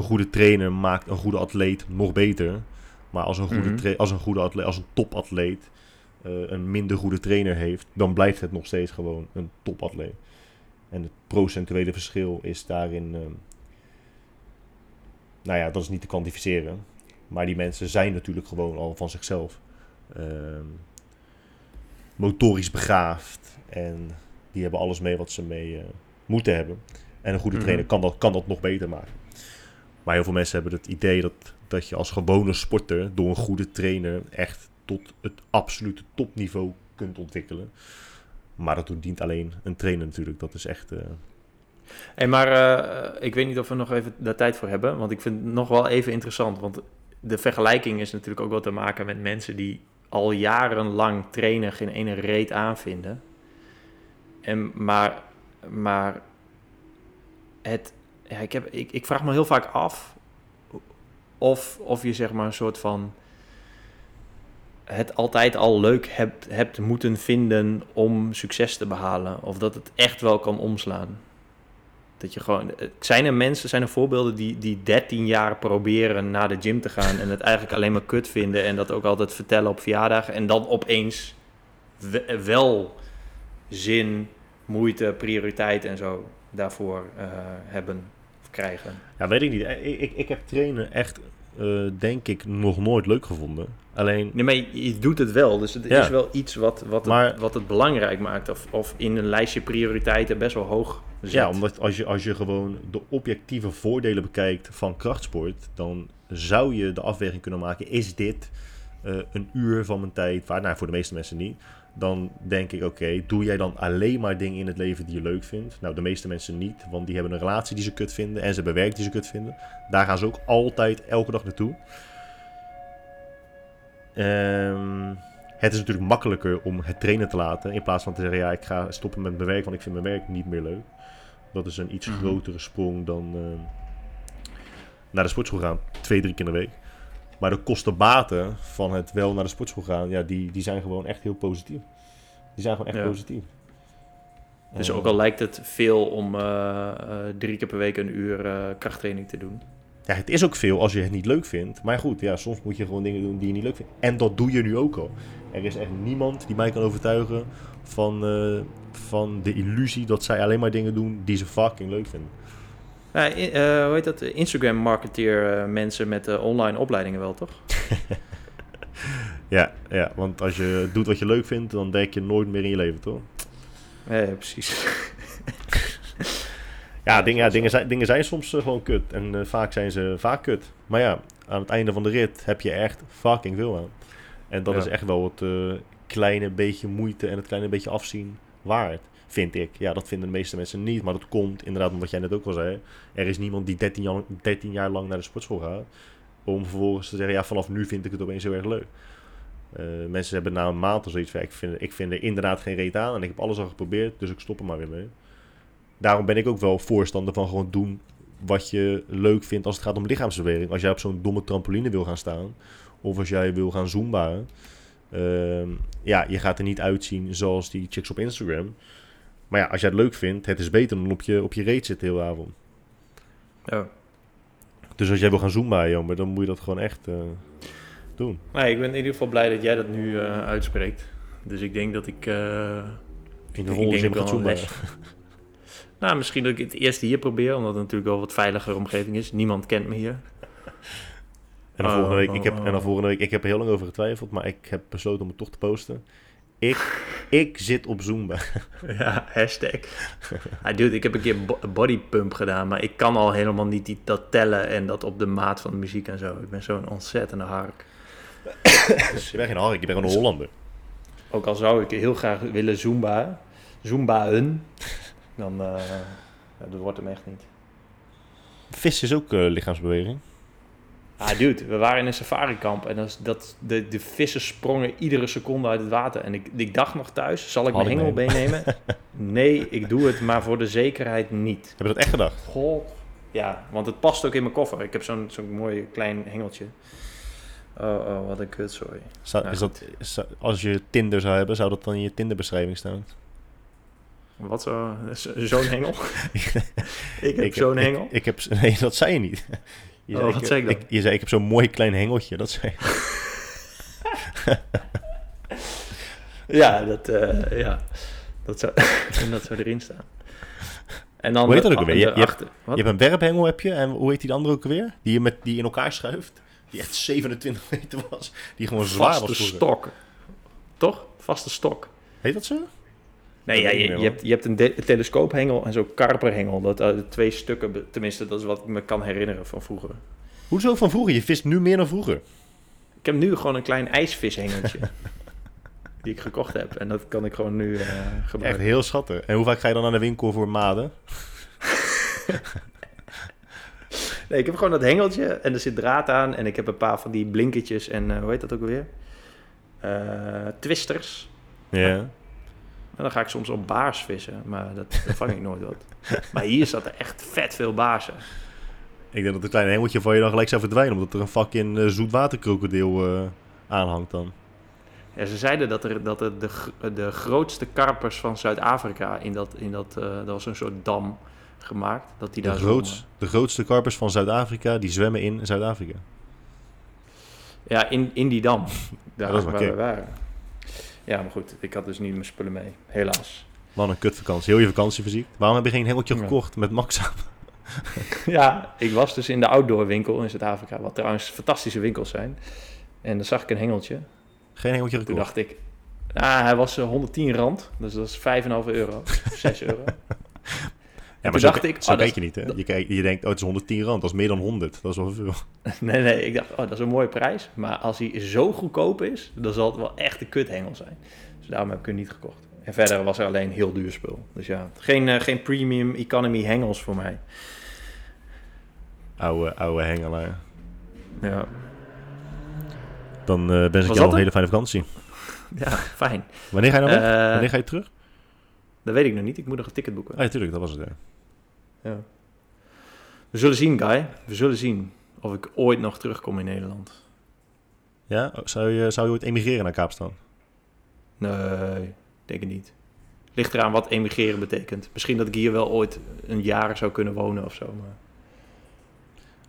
een goede trainer maakt een goede atleet nog beter. Maar als een goede, Mhm. als een goede atleet, als een topatleet eh, een minder goede trainer heeft, dan blijft het nog steeds gewoon een topatleet. En het procentuele verschil is daarin, ehm, nou ja, dat is niet te kwantificeren. Maar die mensen zijn natuurlijk gewoon al van zichzelf ehm, motorisch begaafd. En die hebben alles mee wat ze mee eh, moeten hebben. En een goede Mhm. trainer kan dat, kan dat nog beter maken. Maar heel veel mensen hebben het idee dat, dat je als gewone sporter door een goede trainer echt tot het absolute topniveau kunt ontwikkelen. Maar dat dient alleen een trainer natuurlijk. Dat is echt. Hey, maar eh, ik weet niet of we nog even daar tijd voor hebben, want ik vind het nog wel even interessant. Want de vergelijking is natuurlijk ook wel te maken met mensen die al jarenlang trainen, geen ene reet aanvinden. En, maar maar het, ja, ik, heb, ik, ik vraag me heel vaak af of, of je zeg maar een soort van het altijd al leuk hebt, hebt moeten vinden om succes te behalen. Of dat het echt wel kan omslaan. Dat je gewoon. eh, Zijn er mensen, zijn er voorbeelden die, die 13 jaar proberen naar de gym te gaan en het eigenlijk alleen maar kut vinden en dat ook altijd vertellen op verjaardagen en dan opeens we- wel zin, moeite, prioriteit en zo daarvoor eh, hebben krijgen? Ja, weet ik niet. Eh, Ik, ik, ik heb trainen echt, eh, denk ik, nog nooit leuk gevonden. Alleen, Nee, maar je, je doet het wel, dus het Ja. is wel iets wat, wat, Maar- het, wat het belangrijk maakt of, of in een lijstje prioriteiten best wel hoog zet. ja, omdat als je, als je gewoon de objectieve voordelen bekijkt van krachtsport, dan zou je de afweging kunnen maken: is dit eh, een uur van mijn tijd waar? Nou, voor de meeste mensen niet. Dan denk ik: oké, doe jij dan alleen maar dingen in het leven die je leuk vindt? Nou, de meeste mensen niet, want die hebben een relatie die ze kut vinden en ze hebben werk die ze kut vinden. Daar gaan ze ook altijd elke dag naartoe. Ehm, het is natuurlijk makkelijker om het trainen te laten. In plaats van te zeggen, ja, ik ga stoppen met mijn werk, want ik vind mijn werk niet meer leuk. Dat is een iets Mhm. grotere sprong dan ehm, naar de sportschool gaan. Twee, drie keer in de week. Maar de kosten-baten van het wel naar de sportschool gaan, ja, die, die zijn gewoon echt heel positief. Die zijn gewoon echt Ja. positief. Dus ook al lijkt het veel om eh, eh, drie keer per week een uur eh, krachttraining te doen. Ja, het is ook veel als je het niet leuk vindt. Maar goed, ja, soms moet je gewoon dingen doen die je niet leuk vindt. En dat doe je nu ook al. Er is echt niemand die mij kan overtuigen van, van de illusie dat zij alleen maar dingen doen die ze fucking leuk vinden. Ja, eh, hoe heet dat? Instagram marketeer eh, mensen met eh, online opleidingen wel, toch? (laughs) Ja, ja, want als je doet wat je leuk vindt, dan denk je nooit meer in je leven, toch? Ja, ja, precies. (laughs) Ja, dingen, ja dingen, zijn, dingen zijn soms gewoon kut. En vaak zijn ze vaak kut. Maar ja, aan het einde van de rit heb je echt fucking veel aan. En dat Ja. is echt wel het kleine beetje moeite en het kleine beetje afzien waard. Vind ik. Ja, dat vinden de meeste mensen niet. Maar dat komt inderdaad, omdat jij net ook al zei. Er is niemand die 13 jaar, 13 jaar lang naar de sportschool gaat. Om vervolgens te zeggen, ja, vanaf nu vind ik het opeens heel erg leuk. Eh, mensen hebben na een maand of zoiets van, ik vind, ik vind er inderdaad geen reet aan. En ik heb alles al geprobeerd, dus ik stop er maar weer mee. Daarom ben ik ook wel voorstander van gewoon doen wat je leuk vindt als het gaat om lichaamsbeweging. Als jij op zo'n domme trampoline wil gaan staan, of als jij wil gaan zoombaan, Ehm, ja, je gaat er niet uitzien zoals die chicks op Instagram. Maar ja, als jij het leuk vindt, het is beter dan op je, op je reet zitten de hele avond. Ja. Dus als jij wil gaan zoomen, jongen, dan moet je dat gewoon echt eh, doen. Nee, ik ben in ieder geval blij dat jij dat nu eh, uitspreekt. Dus ik denk dat ik... eh, In de denk zin gaat zoomen. (laughs) nou, misschien dat ik het eerst hier probeer, omdat het natuurlijk wel wat veiliger omgeving is. Niemand kent me hier. En dan, Oh, volgende week, ik oh, heb, en dan oh. volgende week, ik heb er heel lang over getwijfeld, maar ik heb besloten om het toch te posten. Ik, ik zit op Zumba. (laughs) Ja, hashtag. Ja, dude, ik heb een keer bo- bodypump gedaan, maar ik kan al helemaal niet die, dat tellen en dat op de maat van de muziek en zo. Ik ben zo'n ontzettende hark. Dus (coughs) je bent geen hark, je bent een Hollander. Ook al zou ik heel graag willen zumba, zumbaën, (laughs) dan uh, ja, dat wordt hem echt niet. Vis is ook eh, lichaamsbeweging. Ah, dude, we waren in een safarikamp en dat, dat, de, de vissen sprongen iedere seconde uit het water. En ik, ik dacht nog thuis, zal ik Had mijn ik hengelbeen nemen? (laughs) Nee, ik doe het, maar voor de zekerheid niet. Heb je dat echt gedacht? Goh. Ja, want het past ook in mijn koffer. Ik heb zo'n zo'n mooi klein hengeltje. Oh, oh, wat een kutzooi. Zou, Ja, is dat, zou- als je Tinder zou hebben, zou dat dan in je Tinderbeschrijving staan? Wat zo, zo- zo'n hengel? (laughs) ik heb Ik zo'n ik- hengel. Ik, heb, (laughs) nee, dat zei je niet. Je Oh, wat zei ik dan? je zei, ik heb zo'n mooi klein hengeltje. Dat zei. (laughs) Ja, dat, eh, ja. Dat, zou, (laughs) dat zou erin staan. En dan Hoe heet dat ook alweer? Je- je hebt-? Je een werphengel, heb je. En hoe heet die andere ook weer? Die je met, die in elkaar schuift. Die echt 27 meter was. Die gewoon zwaar vaste was vroeger. stok. Toch? Vaste stok. Heet dat zo? Nee, ja, je, hebt, je hebt een, telescoophengel en zo'n karperhengel. Dat de twee stukken, tenminste, dat is wat ik me kan herinneren van vroeger. Hoezo van vroeger? Je vist nu meer dan vroeger. Ik heb nu gewoon een klein ijsvishengeltje. (laughs) die ik gekocht heb. En dat kan ik gewoon nu eh, Echt gebruiken. heel schattig. En hoe vaak ga je dan naar de winkel voor maden? (laughs) Nee, ik heb gewoon dat hengeltje en er zit draad aan. En ik heb een paar van die blinkertjes en eh, hoe heet dat ook alweer? Eh, twisters. Ja. En dan ga ik soms op baars vissen, maar dat, dat vang ik nooit wat. (laughs) Maar hier zat er echt vet veel baarsen. Ik denk dat het kleine hengeltje van je dan gelijk zou verdwijnen. Omdat er een fucking uh, zoetwaterkrokodil eh aanhangt dan. Ja, ze zeiden dat er, dat er de, de grootste karpers van Zuid-Afrika in dat, in dat, eh, dat was een soort dam gemaakt, dat die De, daar groots, de grootste karpers van Zuid-Afrika, die zwemmen in Zuid-Afrika. Ja, in, in die dam, daar dat is waar we waren. Ja, maar goed, ik had dus niet mijn spullen mee, helaas. Wat een kutvakantie. Heel je vakantie verziekt. Waarom heb je geen hengeltje Ja. gekocht met Max? (laughs) Ja, ik was dus in de outdoor winkel in Zuid-Afrika, wat trouwens fantastische winkels zijn. En dan zag ik een hengeltje. Geen hengeltje Toen gekocht. dacht ik, ah, hij was eh, 110 rand, dus dat is 5,5 euro, 6 euro. (laughs) Ja, maar zo, dacht ik, zo oh, kijk je niet, hè? Je, kijkt, je denkt, oh, het is 110 rand. Dat is meer dan 100. Dat is wel veel. (laughs) Nee, nee, ik dacht, oh, dat is een mooie prijs. Maar als hij zo goedkoop is, dan zal het wel echt een kuthengel zijn. Dus daarom heb ik hem niet gekocht. En verder was er alleen heel duur spul. Dus ja, geen, eh, geen premium economy hengels voor mij. Oude, oude hengelaar. Ja, Dan eh wens ik jou een hele fijne vakantie. (laughs) ja fijn. Wanneer ga je nou weg? Eh, Wanneer ga je terug? Dat weet ik nog niet. Ik moet nog een ticket boeken. Ah, ja, tuurlijk. Dat was het, ja. Ja. We zullen zien, Guy. We zullen zien of ik ooit nog terugkom in Nederland. Ja? Oh, Zou je, zou je ooit emigreren naar Kaapstad? Nee, denk het niet. Ligt eraan wat emigreren betekent. Misschien dat ik hier wel ooit een jaar zou kunnen wonen of zo. Maar...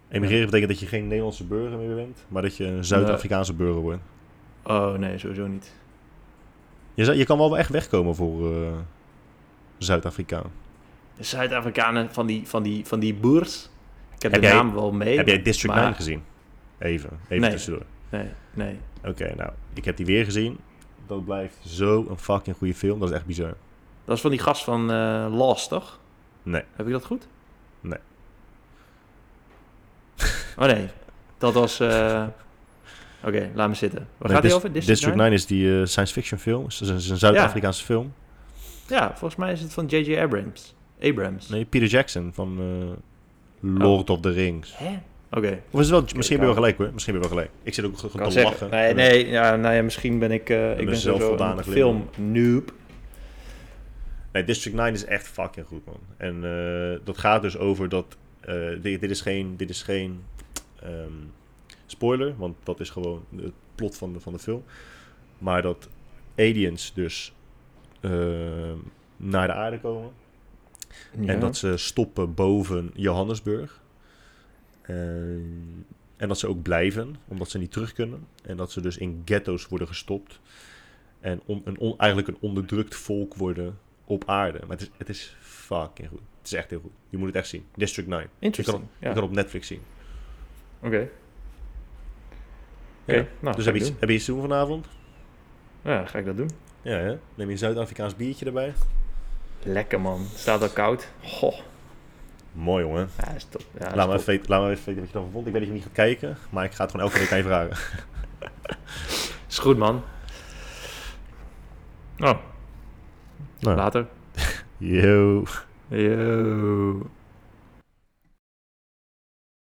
Emigreren betekent dat je geen Nederlandse burger meer bent, maar dat je een Zuid-Afrikaanse burger wordt. Oh nee, sowieso niet. Je, je kan wel echt wegkomen voor eh, Zuid-Afrikaan. De Zuid-Afrikanen van die, van, die, van die boers. Ik heb, Heb de jij- naam wel mee. Heb jij District maar- 9 gezien? Even, even Nee. tussendoor. Nee, nee. Oké, nou, ik heb die weer gezien. Dat blijft zo een fucking goede film. Dat is echt bizar. Dat is van die gast van eh Lost, toch? Nee. Heb ik dat goed? Nee. (laughs) Oh nee, dat was... eh, (laughs) Oké, laat me zitten. Waar Nee, gaat Dis- over? District 9 is die eh, science fiction film. Het is een, is een Zuid-Afrikaanse film. Ja, volgens mij is het van J.J. Abrams. Abrams. Nee, Peter Jackson van eh, Lord of the Rings. Hè? Oké. Of is het wel, misschien ben je wel gelijk hoor. Misschien ben je wel gelijk. Ik zit ook gewoon te zeggen. lachen. Nee, nee, ja, nou ja, misschien ben ik... eh ik ben zelf een film noob. Nee, District 9 is echt fucking goed, man. En eh, dat gaat dus over dat... dit, dit is geen, dit is geen ehm, spoiler, want dat is gewoon het plot van de, van de film. Maar dat aliens dus naar de aarde komen. Ja. En dat ze stoppen boven Johannesburg. Eh, en dat ze ook blijven, omdat ze niet terug kunnen. En dat ze dus in ghetto's worden gestopt. En on- een on- eigenlijk een onderdrukt volk worden op aarde. Maar het is, het is fucking goed. Het is echt heel goed. Je moet het echt zien. District 9. Je kan, Interesting. het- Ja. je kan het op Netflix zien. Oké. Ja. Oké, nou, dus heb je, iets, heb je iets te doen vanavond? Ja, ga ik dat doen. Ja, hè? Neem je een Zuid-Afrikaans biertje erbij? Lekker man. Staat al koud. Goh. Mooi, jongen. Ja, is top. Ja, Laat me, even weten, laat me even weten wat je ervan vond. Ik weet dat je niet gaat kijken, maar ik ga het gewoon elke week aan je vragen. (laughs) Is goed man. Oh, Nou, later. (laughs) yo. Yo.